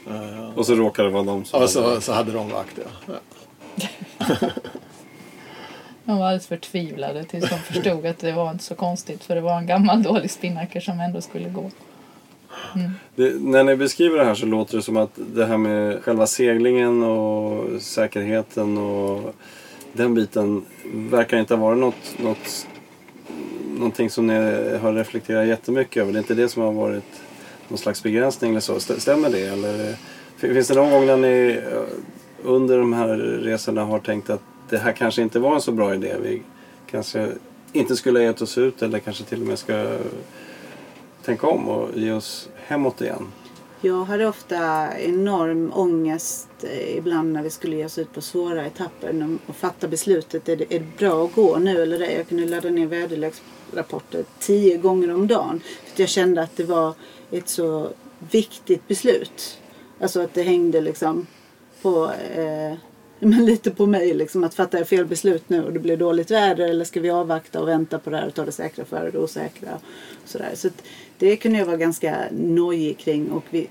Eh, Och så råkar det vara de som... och så, så hade de vakt, ja. ja. De var alldeles förtvivlade tills de förstod att det var inte så konstigt för det var en gammal dålig spinnaker som ändå skulle gå. Det, när ni beskriver det här så låter det som att det här med själva seglingen och säkerheten och den biten verkar inte ha varit något, något, någonting som ni har reflekterat jättemycket över. Det är inte det som har varit någon slags begränsning eller så. Stämmer det? Eller finns det någon gång när ni eh, under de här resorna har tänkt att det här kanske inte var en så bra idé. Vi kanske inte skulle ha gett oss ut eller kanske till och med ska tänka om och ge oss hemåt igen. Jag hade ofta enorm ångest eh, ibland när vi skulle ge oss ut på svåra etapper och fatta beslutet. Är det, är det bra att gå nu eller ej? Jag kunde ladda ner väderleksrapporter tio gånger om dagen. För att jag kände att det var ett så viktigt beslut. Alltså att det hängde liksom på eh, men lite på mig liksom att fatta fel beslut nu och det blir dåligt väder eller ska vi avvakta och vänta på det här och ta det säkra före det osäkra. Och sådär. Så att det kunde jag vara ganska nojig kring och vi,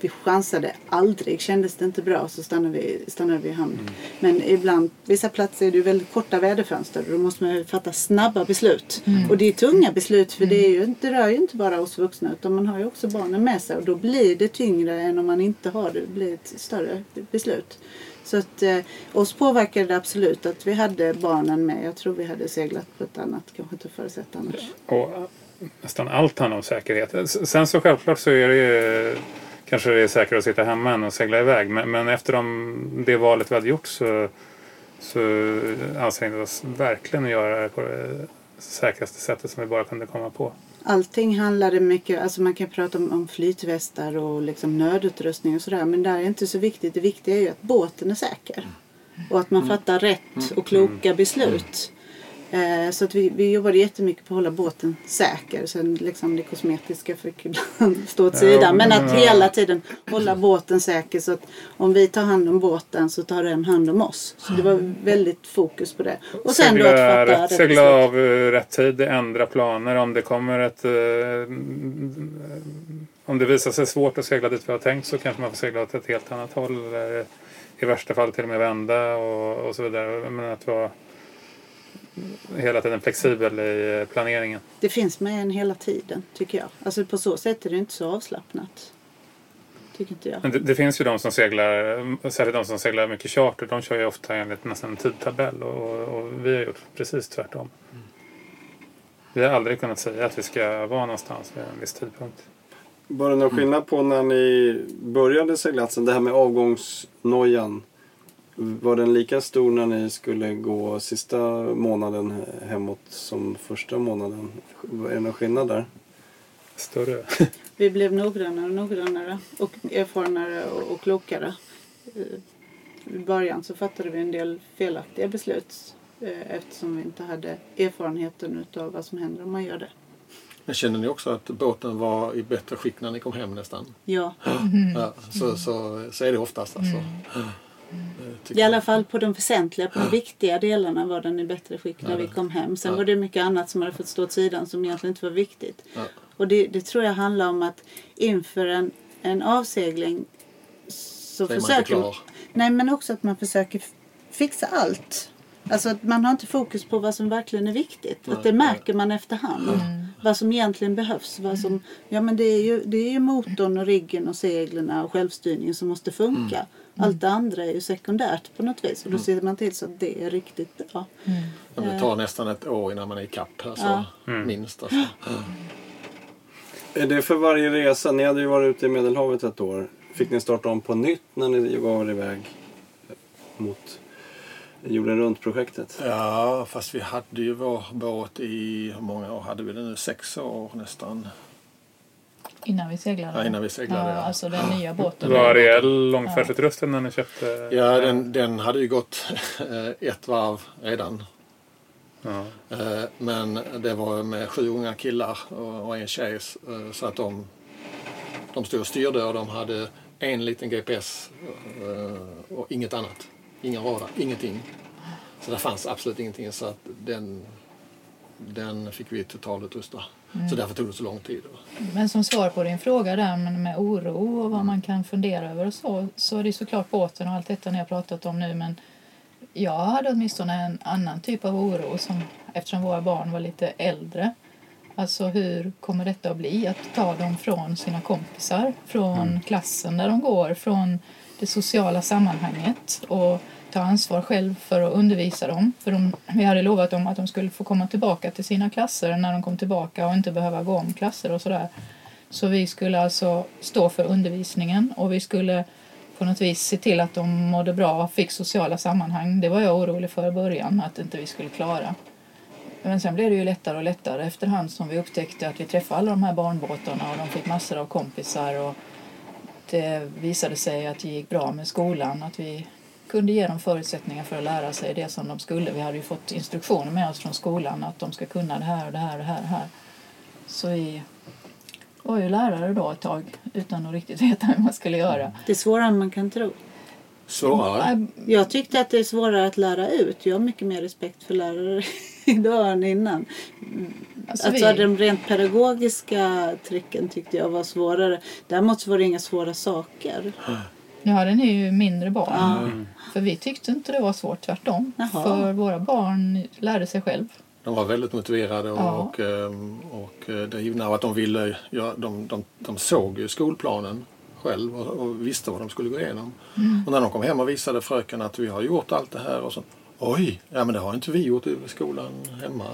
vi chansade aldrig. Kändes det inte bra så stannade vi, stannade vi i hamn. Men ibland, vissa platser är det väldigt korta väderfönster och då måste man fatta snabba beslut. Och det är tunga beslut för det, är ju, inte- det rör ju inte bara oss vuxna utan man har ju också barnen med sig och då blir det tyngre än om man inte har det. Det blir ett större beslut. Så att eh, oss påverkade det absolut att vi hade barnen med. Jag tror vi hade seglat på ett annat, kanske tuffare sätt annars. Och nästan allt handlar om säkerhet. Sen så självklart så är det ju kanske det är säkrare att sitta hemma än att segla iväg. Men, men efter de, det valet vi hade gjort så, så ansträngde vi oss verkligen att göra det på det säkraste sättet som vi bara kunde komma på. Allting handlade mycket, alltså man kan prata om, om flytvästar och liksom nödutrustning och sådär. Men det är inte så viktigt. Det viktiga är ju att båten är säker. Och att man fattar rätt och kloka beslut. Eh, så att vi, vi jobbade jättemycket på att hålla båten säker. Sen liksom det kosmetiska fick ibland stå åt sidan. Men men- att hela tiden hålla båten säker. Så att om vi tar hand om båten så tar den hand om oss. Så det var väldigt fokus på det. Och sen då att segla fatta rätt, rätt segla beslut. av eh, rätt tid, ändra planer om det kommer ett... Eh, om det visar sig svårt att segla dit vi har tänkt så kanske man får segla åt ett helt annat håll. Eller i värsta fall till och med vända och, och så vidare. Men att vara hela tiden flexibel i eh, planeringen. Det finns med en hela tiden tycker jag. Alltså på så sätt är det inte så avslappnat. Tycker inte jag. Men det, det finns ju de som seglar, särskilt de som seglar mycket charter, de kör ju ofta enligt nästan en tidtabell och, och vi har gjort precis tvärtom. Vi har aldrig kunnat säga att vi ska vara någonstans vid en viss tidpunkt. Var det någon skillnad på när ni började seglatsen? Det här med avgångsnojan. Var den lika stor när ni skulle gå sista månaden hemåt som första månaden? Är det någon skillnad där? Större. Vi blev noggrannare och noggrannare och erfarenare och, klokare. I början så fattade vi en del felaktiga beslut eh, eftersom vi inte hade erfarenheten utav vad som händer om man gör det. Men känner ni också att båten var i bättre skick när ni kom hem nästan? Ja, Ja, så, så, så är det oftast alltså. Tycker i alla fall på de väsentliga, på de viktiga delarna var den i bättre skick när vi kom hem. Sen Ja. var det mycket annat som hade fått stå åt sidan som egentligen inte var viktigt. Ja. Och det, det tror jag handlar om att inför en, en avsegling så Så man försöker klar. Nej, men också att man försöker fixa allt. Alltså att man har inte fokus på vad som verkligen är viktigt. Nej, att det märker man efterhand. Vad som egentligen behövs. Vad som, ja men det är, ju, det är ju motorn och riggen och seglen och självstyrningen som måste funka. Allt det andra är ju sekundärt på något vis. Och då ser man till så att det är riktigt bra. Ja, men det tar nästan ett år innan man är i kapp. Alltså, Minst alltså. Är det för varje resa? Ni hade ju varit ute i Medelhavet ett år. Fick ni starta om på nytt när ni gav er iväg mot jorden runt-projektet? Ja, fast vi hade ju vår båt i, hur många år hade vi den nu? Sex år nästan. Innan vi seglade. Ja, innan vi seglade, Ja, ja. alltså den nya båten. Var Ariel långfärdsutrustad när ni köpte? Ja, den, den hade ju gått eh, ett varv redan. Ja. Eh, Men det var med sju unga killar och en tjej. eh, Så att de, de stod och styrde och de hade en liten GPS och inget annat. Ingen radar, ingenting. Så det fanns absolut ingenting. Så att den, den fick vi totalutrusta. Mm. Så därför tog det så lång tid. Men som svar på din fråga där med, oro och vad man kan fundera över och så, så är det såklart båten och allt detta ni har pratat om nu men jag hade åtminstone en annan typ av oro som, eftersom våra barn var lite äldre. Alltså hur kommer detta att bli? Att ta dem från sina kompisar, från klassen där de går, från det sociala sammanhanget och ta ansvar själv för att undervisa dem. För de, vi hade lovat dem att de skulle få komma tillbaka till sina klasser när de kom tillbaka och inte behöva gå om klasser och sådär. Så vi skulle alltså stå för undervisningen och vi skulle på något vis se till att de mådde bra, fick sociala sammanhang. Det var jag orolig för i början, att inte vi skulle klara. Men sen blev det ju lättare och lättare efterhand som vi upptäckte att vi träffade alla de här barnbåtarna och de fick massor av kompisar och det visade sig att det gick bra med skolan, att vi kunde ge dem förutsättningar för att lära sig det som de skulle. Vi hade ju fått instruktioner med oss från skolan att de ska kunna det här och det här och det här. Och det här. Så vi var ju lärare då ett tag utan att riktigt veta hur man skulle göra. Det är svårare än man kan tro. Svårare? Äh, Jag tyckte att det är svårare att lära ut. Jag har mycket mer respekt för lärare idag än innan. Alltså Alltså, vi- de rent pedagogiska tricken tyckte jag var svårare. Däremot så var det inga svåra saker. Nu hade ni ju mindre barn. Ja. För vi tyckte inte det var svårt, tvärtom. Jaha. För våra barn lärde sig själv. De var väldigt motiverade och, Ja. och, ehm, och eh, drivna och att de ville, ja, de, de, de såg ju skolplanen själv och, och visste vad de skulle gå igenom. Och när de kom hem och visade fröken att vi har gjort allt det här och så Oj, ja men det har inte vi gjort i skolan hemma.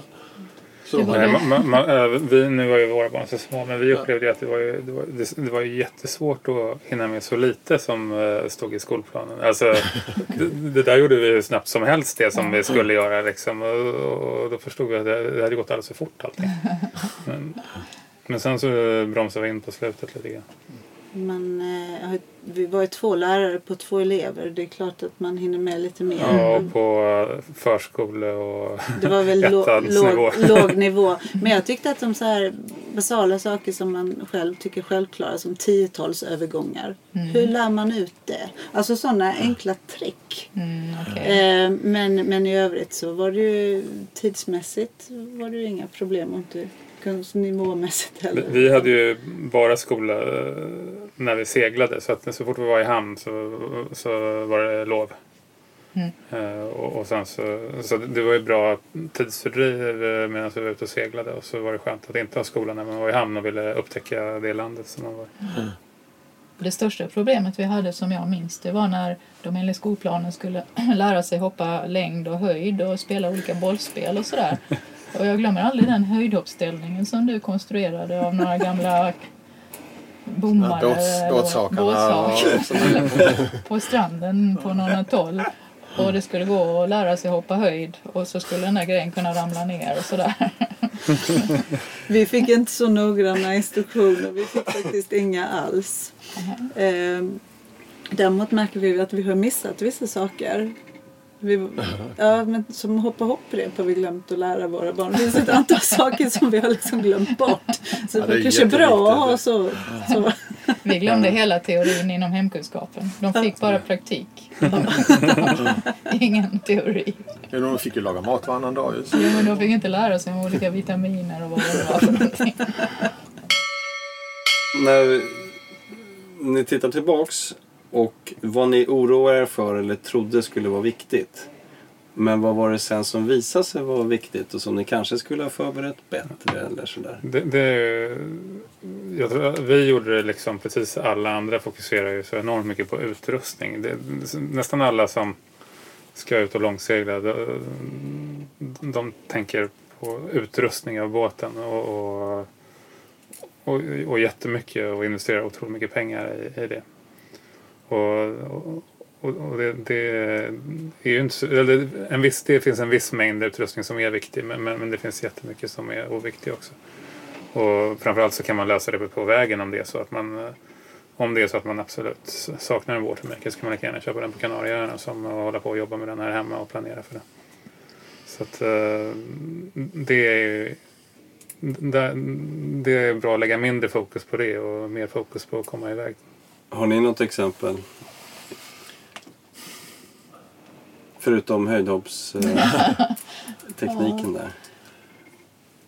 Så Nej, man, man, vi, nu var ju våra barn så små men vi upplevde ju att det var, ju, det, var, det, det var ju jättesvårt att hinna med så lite som uh, stod i skolplanen. Alltså, det, det där gjorde vi hur snabbt som helst det som vi skulle göra liksom. Och, och då förstod vi att det, det hade gått alldeles för fort allting. Men, men sen så bromsade vi in på slutet lite grann. Man, eh, vi var ju två lärare på två elever. Det är klart att man hinner med lite mer. Ja, och på eh, förskole och Det var väl låg, låg nivå. Men jag tyckte att de så här basala saker som man själv tycker självklara som tiotalsövergångar. Hur lär man ut det? Alltså sådana enkla trick. Mm, okej. Eh, men, men i övrigt så var det ju tidsmässigt var det ju inga problem och inte kunskapsnivåmässigt Vi, heller. vi hade ju bara skola eh, när vi seglade så att så fort vi var i hamn så, så var det lov. Mm. Eh, och, och sen så, så det var ju bra tidsfördriv eh, medan vi var ute och seglade och så var det skönt att inte ha skolan när man var i hamn och ville upptäcka det landet som man var i. Det största problemet vi hade som jag minns det var när de enligt skolplanen skulle lära sig hoppa längd och höjd och spela olika bollspel och sådär. Och jag glömmer aldrig den höjdhoppsställningen som du konstruerade av några gamla bommar Båts, eller båtsakarna. båtsak och sådär. på stranden på någon atoll. Och det skulle gå att lära sig hoppa höjd och så skulle den där grejen kunna ramla ner och sådär. Vi fick inte så noggranna instruktioner. Vi fick faktiskt inga alls. Eh, däremot märker vi att vi har missat vissa saker. Vi, ja, men som hoppa hopprep har vi glömt att lära våra barn. Det finns ett antal saker som vi har liksom glömt bort. Så Ja, det är kanske är bra att ha så. så. Vi glömde hela teorin inom hemkunskapen. De fick bara praktik. Ingen teori. Ja, de fick ju laga mat varannan dag. ju. Jo, men de fick inte lära sig om olika vitaminer och vad det var för någonting. När ni tittar tillbaks och vad ni oroade er för eller trodde skulle vara viktigt. Men vad var det sen som visade sig vara viktigt och som ni kanske skulle ha förberett bättre eller sådär? Det, det, jag tror, att vi gjorde det liksom precis alla andra fokuserar ju så enormt mycket på utrustning. Det, nästan alla som ska ut och långsegla de, de tänker på utrustning av båten och, och, och, och jättemycket och investerar otroligt mycket pengar i, i det. Och, och, och det, det är ju inte så, eller en viss, det finns en viss mängd utrustning som är viktig men, men, men det finns jättemycket som är oviktig också. Och framförallt så kan man lösa det på vägen om det är så att man eh, om det är så att man absolut saknar en watermaker så kan man lika gärna köpa den på Kanarieöarna som att hålla på och jobba med den här hemma och planera för det. Så att eh, det är ju det är bra att lägga mindre fokus på det och mer fokus på att komma iväg. Har ni något exempel? Förutom höjdhoppstekniken där.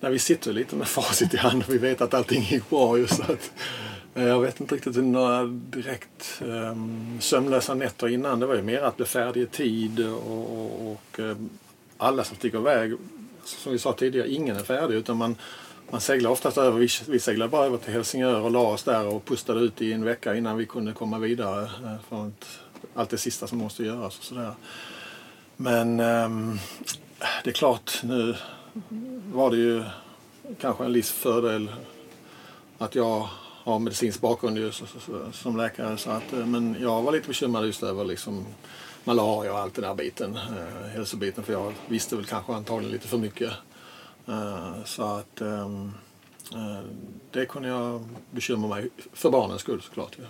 när vi sitter lite med facit i hand och vi vet att allting gick bra. Just att, eh, jag vet inte riktigt några direkt um, sömnlösa nätter innan. Det var ju mer att bli färdig i tid och, och, och um, alla som sticker iväg, som vi sa tidigare, ingen är färdig utan man, man seglar oftast över. Vi, vi seglade bara över till Helsingör och la oss där och pustade ut i en vecka innan vi kunde komma vidare. Eh, från för allt det sista som måste göras och sådär. Men um, det är klart, nu var det ju kanske en viss fördel att jag har medicinsk bakgrund just som läkare. Så att, eh, men jag var lite bekymrad just över liksom malaria och allt den där biten, eh, hälsobiten. För jag visste väl kanske antagligen lite för mycket. Eh, så att eh, eh det kunde jag bekymra mig för barnens skull såklart. Ja.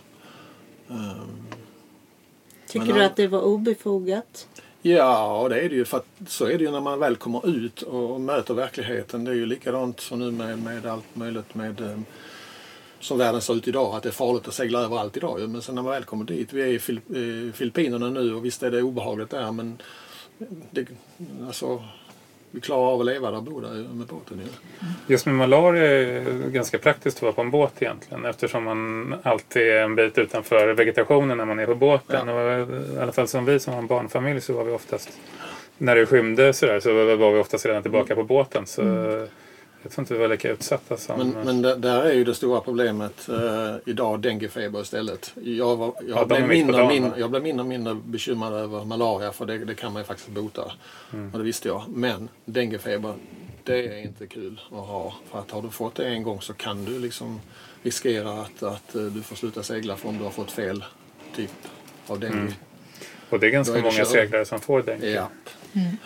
Eh, Tycker men, du att det var obefogat? Ja, det är det ju. För så är det ju när man väl kommer ut och möter verkligheten. Det är ju likadant som nu med, med allt möjligt med eh, som världen ser ut idag, att det är farligt att segla överallt idag. Men sen när man väl kommer dit, vi är i Filippinerna nu och visst är det obehagligt där men det, alltså, vi klarar av att leva där och bo där med båten. Ja. Just med malaria är ganska praktiskt att vara på en båt egentligen eftersom man alltid är en bit utanför vegetationen när man är på båten. Ja. Och I alla fall som vi som har en barnfamilj så var vi oftast när det skymde sådär så var vi oftast redan tillbaka på båten. Så mm. Jag tror inte vi var lika utsatta som... Men, men det, där är ju det stora problemet uh, idag, denguefeber istället. Jag, var, jag, ja, blev mindre, min, jag blev mindre och mindre bekymrad över malaria för det, det kan man ju faktiskt bota. Mm. Och det visste jag. Men denguefeber, det är inte kul att ha. För att har du fått det en gång så kan du liksom riskera att, att uh, du får sluta segla för om du har fått fel typ av dengue. Mm. Och det är ganska är många seglare som får dengue. Ja. Mm.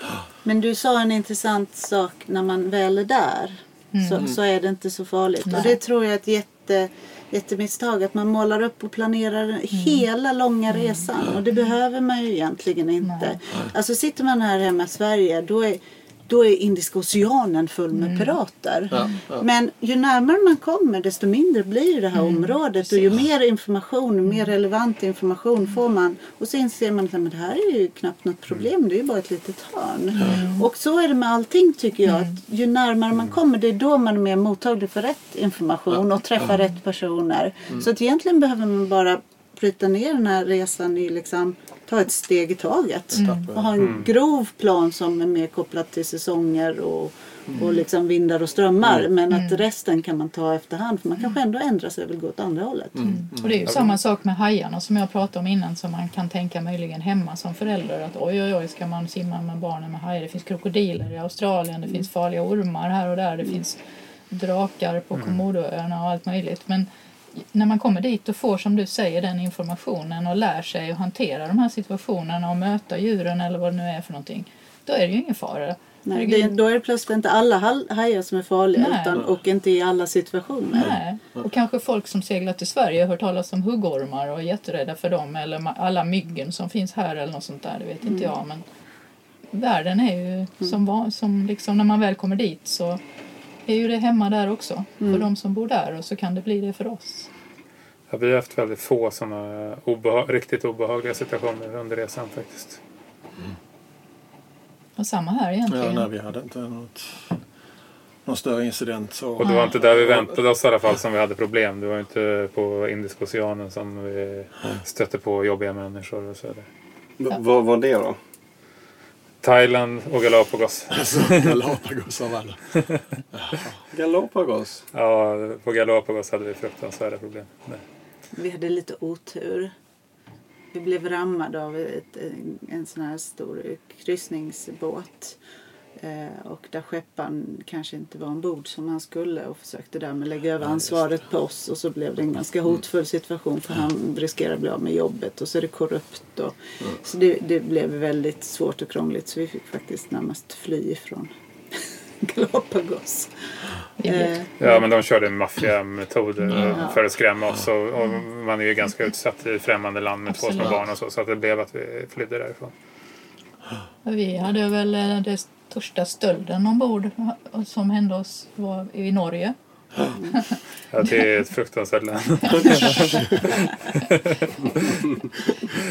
Men du sa en intressant sak när man väl är där. Mm. Så, så är det inte så farligt. Nej. Och det tror jag är ett jätte, jättemisstag. Att man målar upp och planerar mm. hela långa mm. resan. Och det behöver man ju egentligen inte. Nej. Alltså sitter man här hemma i Sverige då är då är Indiska oceanen full med mm. pirater. Ja, ja. Men ju närmare man kommer desto mindre blir det här mm. området och ju mer information, mm. mer relevant information får man. Och så inser man att det här är ju knappt något problem, det är ju bara ett litet hörn. Mm. Och så är det med allting tycker jag. Att ju närmare man kommer det är då man är mer mottaglig för rätt information och träffar rätt personer. Mm. Så att egentligen behöver man bara bryta ner den här resan i liksom ta ett steg i taget. Mm. Och ha en mm. grov plan som är mer kopplad till säsonger och, mm. och liksom vindar och strömmar. Mm. Men att mm. resten kan man ta efterhand för man kanske ändå ändrar sig och vill gå åt andra hållet. Och det är ju samma sak med hajarna som jag pratade om innan som man kan tänka möjligen hemma som förälder. Att oj oj oj ska man simma med barnen med hajar. Det finns krokodiler i Australien, det finns farliga ormar här och där. Det finns drakar på Komodoöarna och allt möjligt. Men när man kommer dit och får som du säger den informationen och lär sig att hantera de här situationerna och möta djuren eller vad det nu är för någonting. Då är det ju ingen fara. Nej, det, då är det plötsligt inte alla hajar som är farliga utan, och inte i alla situationer. Nej. Och kanske folk som seglar till Sverige har hört talas om huggormar och är jätterädda för dem eller alla myggen som finns här eller något sånt där, det vet mm. inte jag. Men världen är ju mm. som, som liksom när man väl kommer dit så är ju det hemma där också mm. för de som bor där och så kan det bli det för oss. Ja, vi har haft väldigt få sådana obeha riktigt obehagliga situationer under resan faktiskt. Mm. Och samma här egentligen. Ja, nej, vi hade inte något, någon större incident. Så. Och det var inte där vi väntade oss i alla fall som vi hade problem. Det var inte på Indiska oceanen som vi stötte på jobbiga människor och så. Vad var det då? Thailand och Galapagos. Alltså, Galapagos av alla. Galapagos? Ja, på Galapagos hade vi fruktansvärda problem. Nej. Vi hade lite otur. Vi blev rammade av ett, en sån här stor kryssningsbåt. Eh, och där skepparen kanske inte var ombord som han skulle och försökte därmed lägga över ansvaret på oss och så blev det en ganska mm. hotfull situation för han riskerade att bli av med jobbet och så är det korrupt. Och, mm. Så det, det, blev väldigt svårt och krångligt så vi fick faktiskt närmast fly ifrån Galapagos. Eh, ja men de körde maffiametoder mm. för att skrämma oss och, och, man är ju ganska utsatt i främmande land med Absolut. två små barn och så så att det blev att vi flydde därifrån. Vi hade väl det största stölden ombord som hände oss var i Norge. Ja, det är ett fruktansvärt land.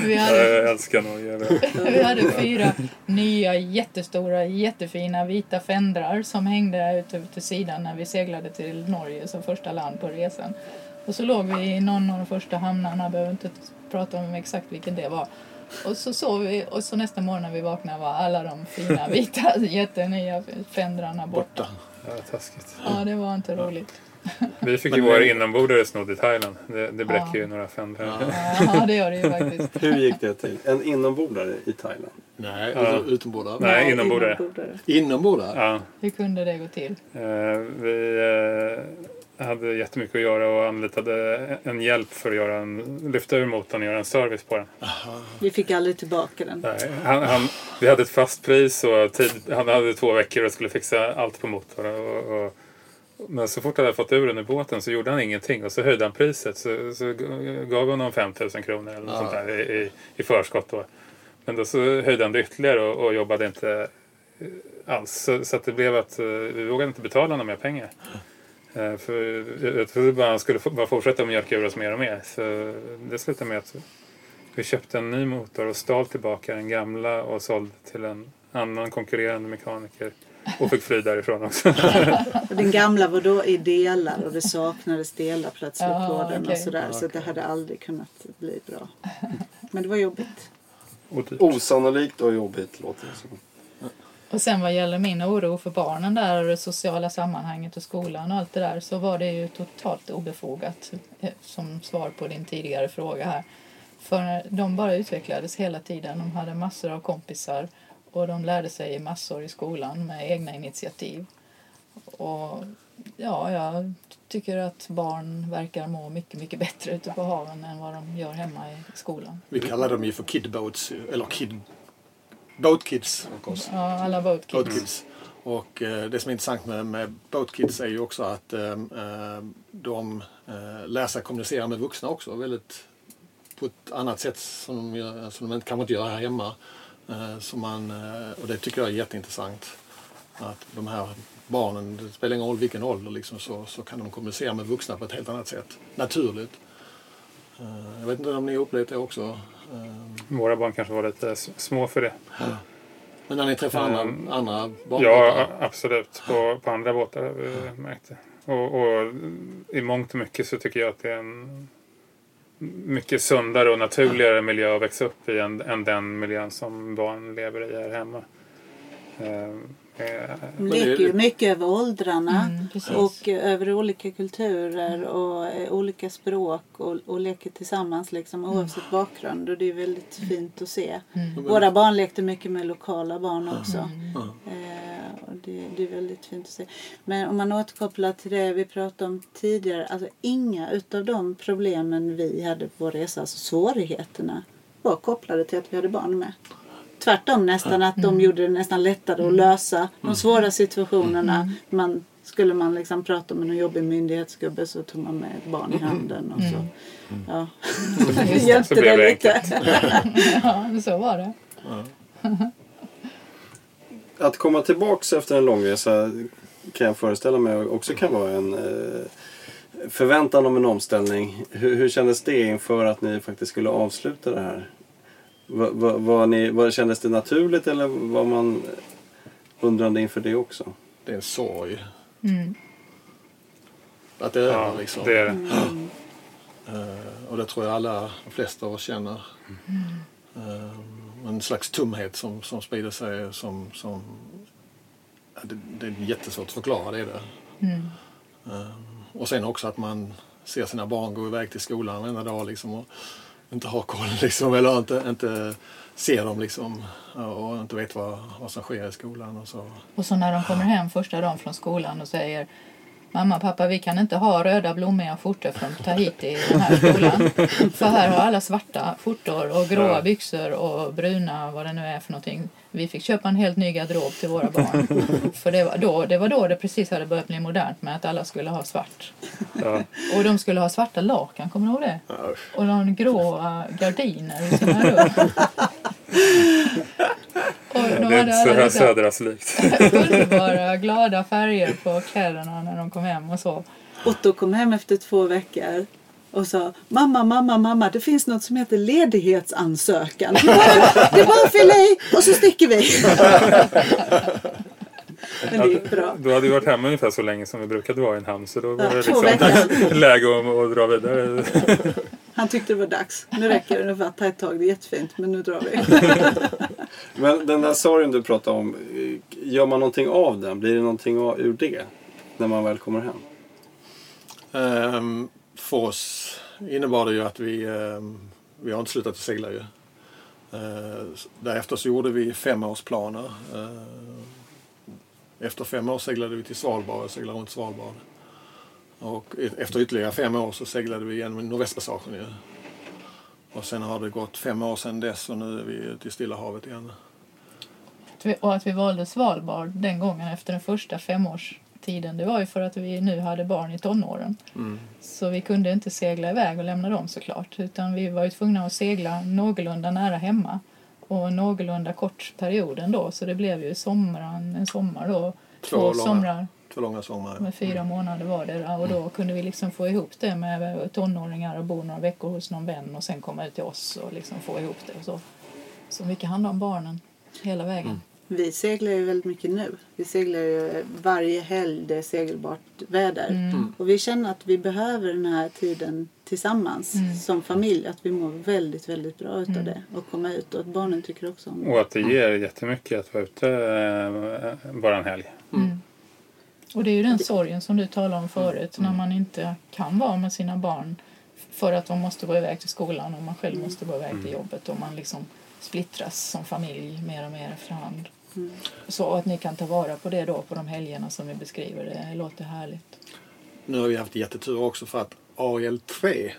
Vi hade, Jag älskar Norge. vi hade fyra nya jättestora, jättefina vita fändrar som hängde ut över till sidan när vi seglade till Norge som första land på resan. Och så låg vi i någon av de första hamnarna, behöver inte prata om exakt vilken det var. Och så sov vi och så nästa morgon när vi vaknade var alla de fina vita jättenya fändrarna borta. Borta. Ja, taskigt. Ja, det var inte roligt. Vi fick ju våra inombordare snodd i Thailand. Det, det bräcker Ja. ju några fendrar. Ja, det gör det ju faktiskt. Hur gick det till? En inombordare i Thailand? Nej, Ja. ut- utombordare. Nej, inombordare. inombordare. Inombordare? Ja, Hur kunde det gå till? eh, vi eh, hade jättemycket att göra och anlitade en hjälp för att göra en, lyfta ur motorn och göra en service på den. Vi fick aldrig tillbaka den. Nej, han, han, vi hade ett fast pris och tid, han hade två veckor och skulle fixa allt på motorn. Och, och, men så fort han hade fått ur den i båten så gjorde han ingenting och så höjde han priset. Så, så gav honom 5 000 kronor eller något sånt där i, i, i förskott. Då. Men då så höjde han det ytterligare och, och jobbade inte eh, alls. Så, så att det blev att eh, vi vågade inte betala honom mer pengar. Eh, För jag trodde bara han skulle bara fortsätta att mjölka ur oss mer och mer. Så det slutade med att vi köpte en ny motor och stal tillbaka den gamla och sålde till en annan konkurrerande mekaniker. Och fick fly därifrån också. Och den gamla var då i delar och det saknades delar plötsligt på den och okej. sådär. Så det hade aldrig kunnat bli bra. Men det var jobbigt. Och. Osannolikt och jobbigt låter det som. Och sen vad gäller min oro för barnen där och det sociala sammanhanget och skolan och allt det där så var det ju totalt obefogat eh, som svar på din tidigare fråga här. För de bara utvecklades hela tiden. De hade massor av kompisar och de lärde sig massor i skolan med egna initiativ. Och ja, jag tycker att barn verkar må mycket, mycket bättre ute på haven än vad de gör hemma i skolan. Vi kallar dem ju för kidboats, eller kid... Boat kids, of course. Ja, alla boat Boat kids. kids. Och eh, det som är intressant med, med Boat Kids är ju också att eh, eh, de eh, lär sig kommunicera med vuxna också väldigt på ett annat sätt som de, gör, som de inte, kanske inte gör här hemma. Eh, som man, eh, och det tycker jag är jätteintressant. Att de här barnen, det spelar ingen roll vilken ålder, liksom, så, så kan de kommunicera med vuxna på ett helt annat sätt. Naturligt. Eh, jag vet inte om ni upplevt det också. Eh, Våra barn kanske var lite små för det. men när ni träffar andra, Mm. andra barn? Ja, absolut. På, på andra båtar har vi märkt det. Och, och i mångt och mycket så tycker jag att det är en mycket sundare och naturligare miljö att växa upp i än, än den miljön som barn lever i här hemma. Eh, De det- leker ju mycket över åldrarna. Mm. Och eh, över olika kulturer och eh, olika språk och, och leker tillsammans liksom, oavsett bakgrund. Och det är väldigt fint att se. Våra barn lekte mycket med lokala barn också. Eh, och det, det är väldigt fint att se. Men om man återkopplar till det vi pratade om tidigare. Alltså inga utav de problemen vi hade på vår resa, alltså svårigheterna, var kopplade till att vi hade barn med. Tvärtom nästan att de gjorde det nästan lättare att lösa de svåra situationerna. Man, skulle man liksom prata med någon jobbig myndighetsgubbe så tog man med ett barn i handen och så. Ja. Det. Hjälpte det lite. Ja, så var det. Att komma tillbaks efter en långresa kan jag föreställa mig också kan vara en eh, förväntan om en omställning. Hur, hur kändes det inför att ni faktiskt skulle avsluta det här? Va, va, var ni, var, kändes det naturligt eller var man undrande inför det också? Det är en sorg. Mm. Att det är ja, liksom. det är det. Eh, och det tror jag alla, de flesta av oss känner. Eh, en slags tumhet som, som sprider sig som... som ja, det, det är jättesvårt att förklara, det är det. Mm. Eh, och sen också att man ser sina barn gå iväg till skolan varenda dag liksom och inte har koll liksom, eller inte, inte ser dem liksom och inte vet vad, vad som sker i skolan och så. Och så när de kommer hem första dagen från skolan och säger Mamma, pappa, vi kan inte ha röda blommiga skjortor från Tahiti i den här skolan. För här har alla svarta skjortor och gråa byxor och bruna, vad det nu är för någonting. Vi fick köpa en helt ny garderob till våra barn. För det var, då, det var då det precis hade börjat bli modernt med att alla skulle ha svart. Ja. Och de skulle ha svarta lakan, kommer du ihåg det? Och någon gråa gardiner i sina rum. Och de Det är inte så här dessa södraslikt. underbara glada färger på kläderna när de kom hem och så. Otto kom hem efter två veckor och sa Mamma, mamma, mamma, det finns något som heter ledighetsansökan. Det är bara, att fylla i och så sticker vi. Men det gick bra. Då hade vi varit hemma ungefär så länge som vi brukade vara i en hamn. Så då var Ja, det liksom läge att, att dra vidare. Han tyckte det var dags. Nu räcker det ungefär. Ta ett tag, det är jättefint men nu drar vi. Men den där sorgen du pratade om, gör man någonting av den? Blir det någonting ur det? När man väl kommer hem? Ehm, för oss innebar det ju att vi, ehm, vi har inte slutat att segla ju. Uh, därefter så gjorde vi femårsplaner. Uh, efter fem år seglade vi till Svalbard och seglade runt Svalbard. Och e- efter ytterligare fem år så seglade vi genom Nordvästpassagen ju. Och sen har det gått fem år sedan dess och nu är vi ute i Stilla havet igen. Och att vi valde Svalbard den gången efter den första femårstiden det var ju för att vi nu hade barn i tonåren. Mm. Så vi kunde inte segla iväg och lämna dem såklart utan vi var ju tvungna att segla någorlunda nära hemma och någorlunda kort period ändå så det blev ju sommaren, en sommar då. Två Två somrar Två långa somrar. med fyra månader var det och då kunde vi liksom få ihop det med tonåringar och bo några veckor hos någon vän och sen komma ut till oss och liksom få ihop det och så. Så mycket handlar om barnen hela vägen. Vi seglar ju väldigt mycket nu. Vi seglar ju varje helg det är segelbart väder. Mm. Och vi känner att vi behöver den här tiden tillsammans Mm. som familj. Att vi mår väldigt, väldigt bra utav Mm. det. Och komma ut och att barnen tycker också om det. Och att det ger jättemycket att vara ute eh, bara en helg. Mm. Och det är ju den sorgen som du talade om förut när man inte kan vara med sina barn för att de måste gå iväg till skolan och man själv måste gå iväg till jobbet och man liksom splittras som familj mer och mer efterhand. Mm. Så att ni kan ta vara på det då på de helgerna som vi beskriver, det låter härligt. Nu har vi haft jättetur också för att AL 3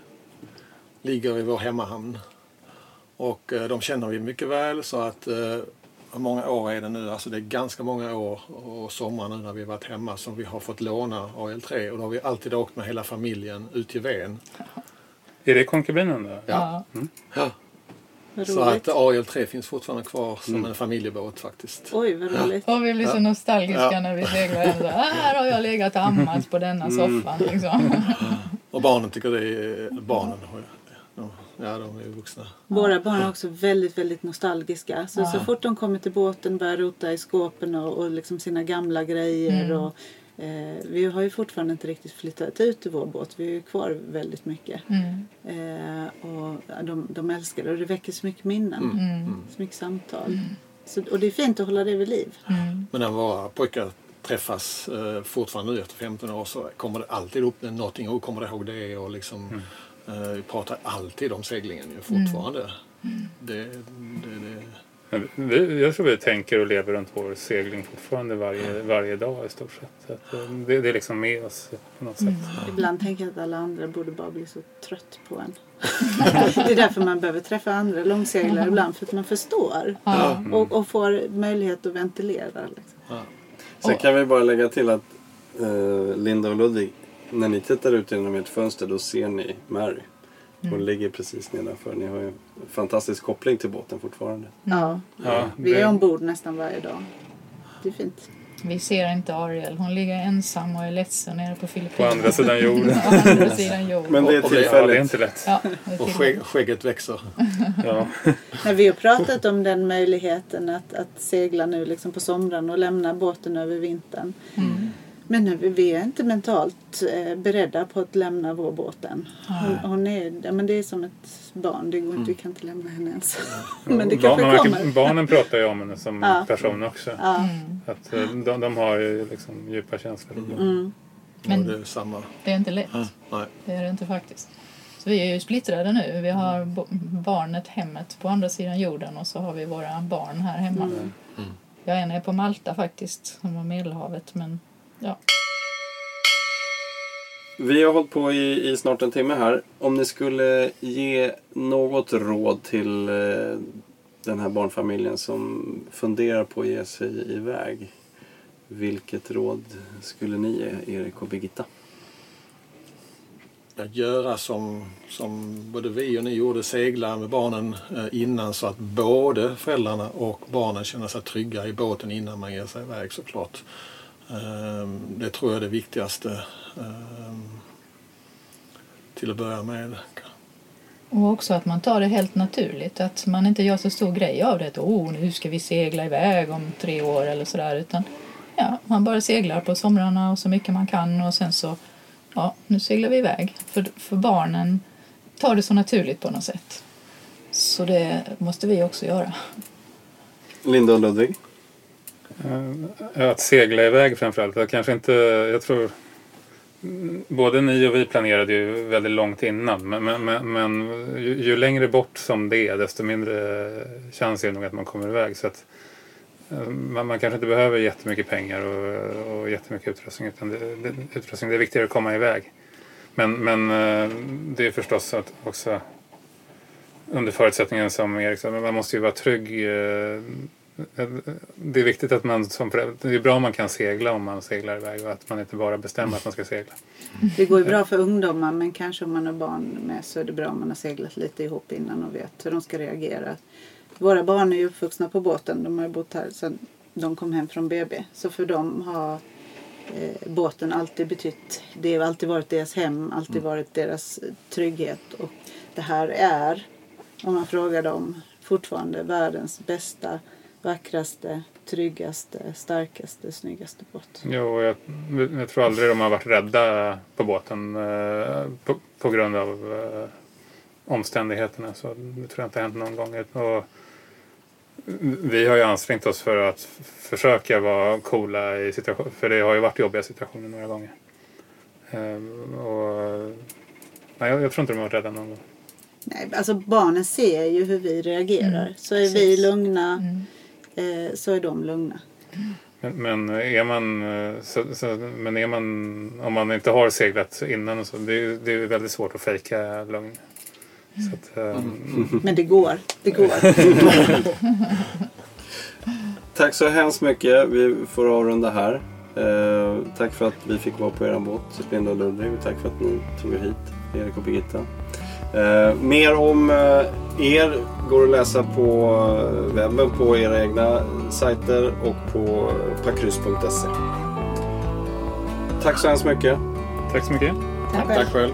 ligger i vår hemmahamn. Och eh, de känner vi mycket väl så att eh, hur många år är det nu? Alltså det är ganska många år och sommar nu när vi varit hemma som vi har fått låna AL 3 och då har vi alltid åkt med hela familjen ut till Ven. Är det konkubinen då? Ja. Ja. Vad Så att AL 3 finns fortfarande kvar som Mm. en familjebåt faktiskt. Oj, vad roligt. Och vi blir så Ja. nostalgiska Ja. när vi seglar hem. Så, "Ah, här har jag legat och ammat på denna Mm. soffan. Liksom. Och barnen tycker det är... Barnen har Ja, de är ju vuxna. Våra barn är också väldigt, väldigt nostalgiska. Så, Ja. så fort de kommer till båten börjar rota i skåpen och, och liksom sina gamla grejer. Mm. Och, eh, vi har ju fortfarande inte riktigt flyttat ut ur vår båt. Vi är ju kvar väldigt mycket. Mm. Eh, och de, de älskar det och det väcker så mycket minnen. Mm. Så mycket samtal. Så, och det är fint att hålla det vid liv. Mm. Men när våra pojkar träffas eh, fortfarande nu efter 15 år så kommer det alltid upp någonting. Och kommer du ihåg det? Och liksom, vi pratar alltid om seglingen ju fortfarande. Det, det, det, vi, jag tror vi tänker och lever runt vår segling fortfarande varje, varje dag i stort sett. Så att eh, det, det är liksom med oss på något sätt. Ibland tänker jag att alla andra borde bara bli så trött på en. det är därför man behöver träffa andra långseglare ibland. För att man förstår. Ja. Och, och får möjlighet att ventilera. Liksom. ja. Sen kan vi bara lägga till att eh, Linda och Ludvig, när ni tittar ut genom ert fönster då ser ni Mary. Hon ligger precis nedanför. Ni har ju en fantastisk koppling till båten fortfarande. Ja, Ja, vi är ombord nästan varje dag. Det är fint. Vi ser inte Ariel. Hon ligger ensam och är ledsen nere på Filippinerna. På andra sidan jorden. På andra sidan jorden. Men det är det- Ja, det är tillfälligt. inte lätt. Ja, är Och skägg, skägget växer. Ja. Vi har pratat om den möjligheten att, att segla nu liksom på somrarna och lämna båten över vintern. Mm. Men nu, vi är inte mentalt eh, beredda på att lämna vår båt än. Hon, hon är, men det är som ett barn. Det går inte, Vi kan inte lämna henne ens. men det Barn- kanske kommer. Barnen pratar ju om henne som Ja. person också. Ja. Mm. Att eh, de, de har ju liksom djupa känslor. Mm. Men- det är samma. Det är inte lätt. Ja, nej. Det är det inte faktiskt. Så vi är ju splittrade nu. Vi har bo- barnet, hemmet på andra sidan jorden och så har vi våra barn här hemma. Mm. Jag ena är på Malta faktiskt, som var Medelhavet. Men ja, Vi har hållit på i, i snart en timme här. Om ni skulle ge något råd till eh, den här barnfamiljen som funderar på att ge sig iväg. Vilket råd skulle ni ge, Erik och Birgitta? att göra som, som både vi och ni gjorde, segla med barnen eh, innan så att både föräldrarna och barnen känner sig trygga i båten innan man ger sig iväg såklart. Det tror jag är det viktigaste ehm, till att börja med. Och också att man tar det helt naturligt. Att man inte gör så stor grej av det. Oh, nu ska vi segla iväg om tre år eller sådär. Utan ja, man bara seglar på somrarna och så mycket man kan och sen så ja, nu seglar vi iväg. För, för barnen tar det så naturligt på något sätt. Så det måste vi också göra. Linda och Ludvig? Eh, att segla iväg framförallt. Jag kanske inte, jag tror både ni och vi planerade ju väldigt långt innan. Men, men, men, men ju, ju längre bort som det är desto mindre chans är det nog att man kommer iväg. Så att, eh, man, man kanske inte behöver jättemycket pengar och, och jättemycket utrustning. Utan det, det, utrustning. det är viktigare att komma iväg. Men, men eh, det är förstås att också under förutsättningen som Erik sa, man måste ju vara trygg. Det är viktigt att man som förälder, det är bra om man kan segla om man seglar iväg och att man inte bara bestämmer att man ska segla. Det går ju bra för ungdomar men kanske om man har barn med så är det bra om man har seglat lite ihop innan och vet hur de ska reagera. Våra barn är ju uppvuxna på båten. De har bott här sedan de kom hem från BB. Så för dem har eh, båten alltid betytt, det har alltid varit deras hem, alltid varit deras trygghet. Och det här är, om man frågar dem, fortfarande världens bästa, vackraste, tryggaste, starkaste, snyggaste båt. Jo, jag, jag tror aldrig de har varit rädda på båten eh, på, på grund av eh, omständigheterna. Så det tror jag inte har hänt någon gång. Och vi har ju ansträngt oss för att försöka vara coola i situationer. För det har ju varit jobbiga situationer några gånger. Eh, och, nej, jag, jag tror inte de har varit rädda någon gång. Nej, alltså barnen ser ju hur vi reagerar. Mm, så är vi precis. lugna Mm. Eh, så är de lugna. Men, men är man, eh, så, så, men är man, om man inte har seglat innan och så, det, är- det är väldigt svårt att fejka lugn. Så att, eh, Men det går. Det går. Tack så hemskt mycket. Vi får avrunda här. Eh, tack för att vi fick vara på er båt, Linda och Ludvig. Och tack för att ni tog er hit, Erik och Birgitta. Eh, mer om eh, er går att läsa på eh, webben på era egna sajter och på pakrys.se. Tack så hemskt mycket. tack så mycket. Tack. Tack själv.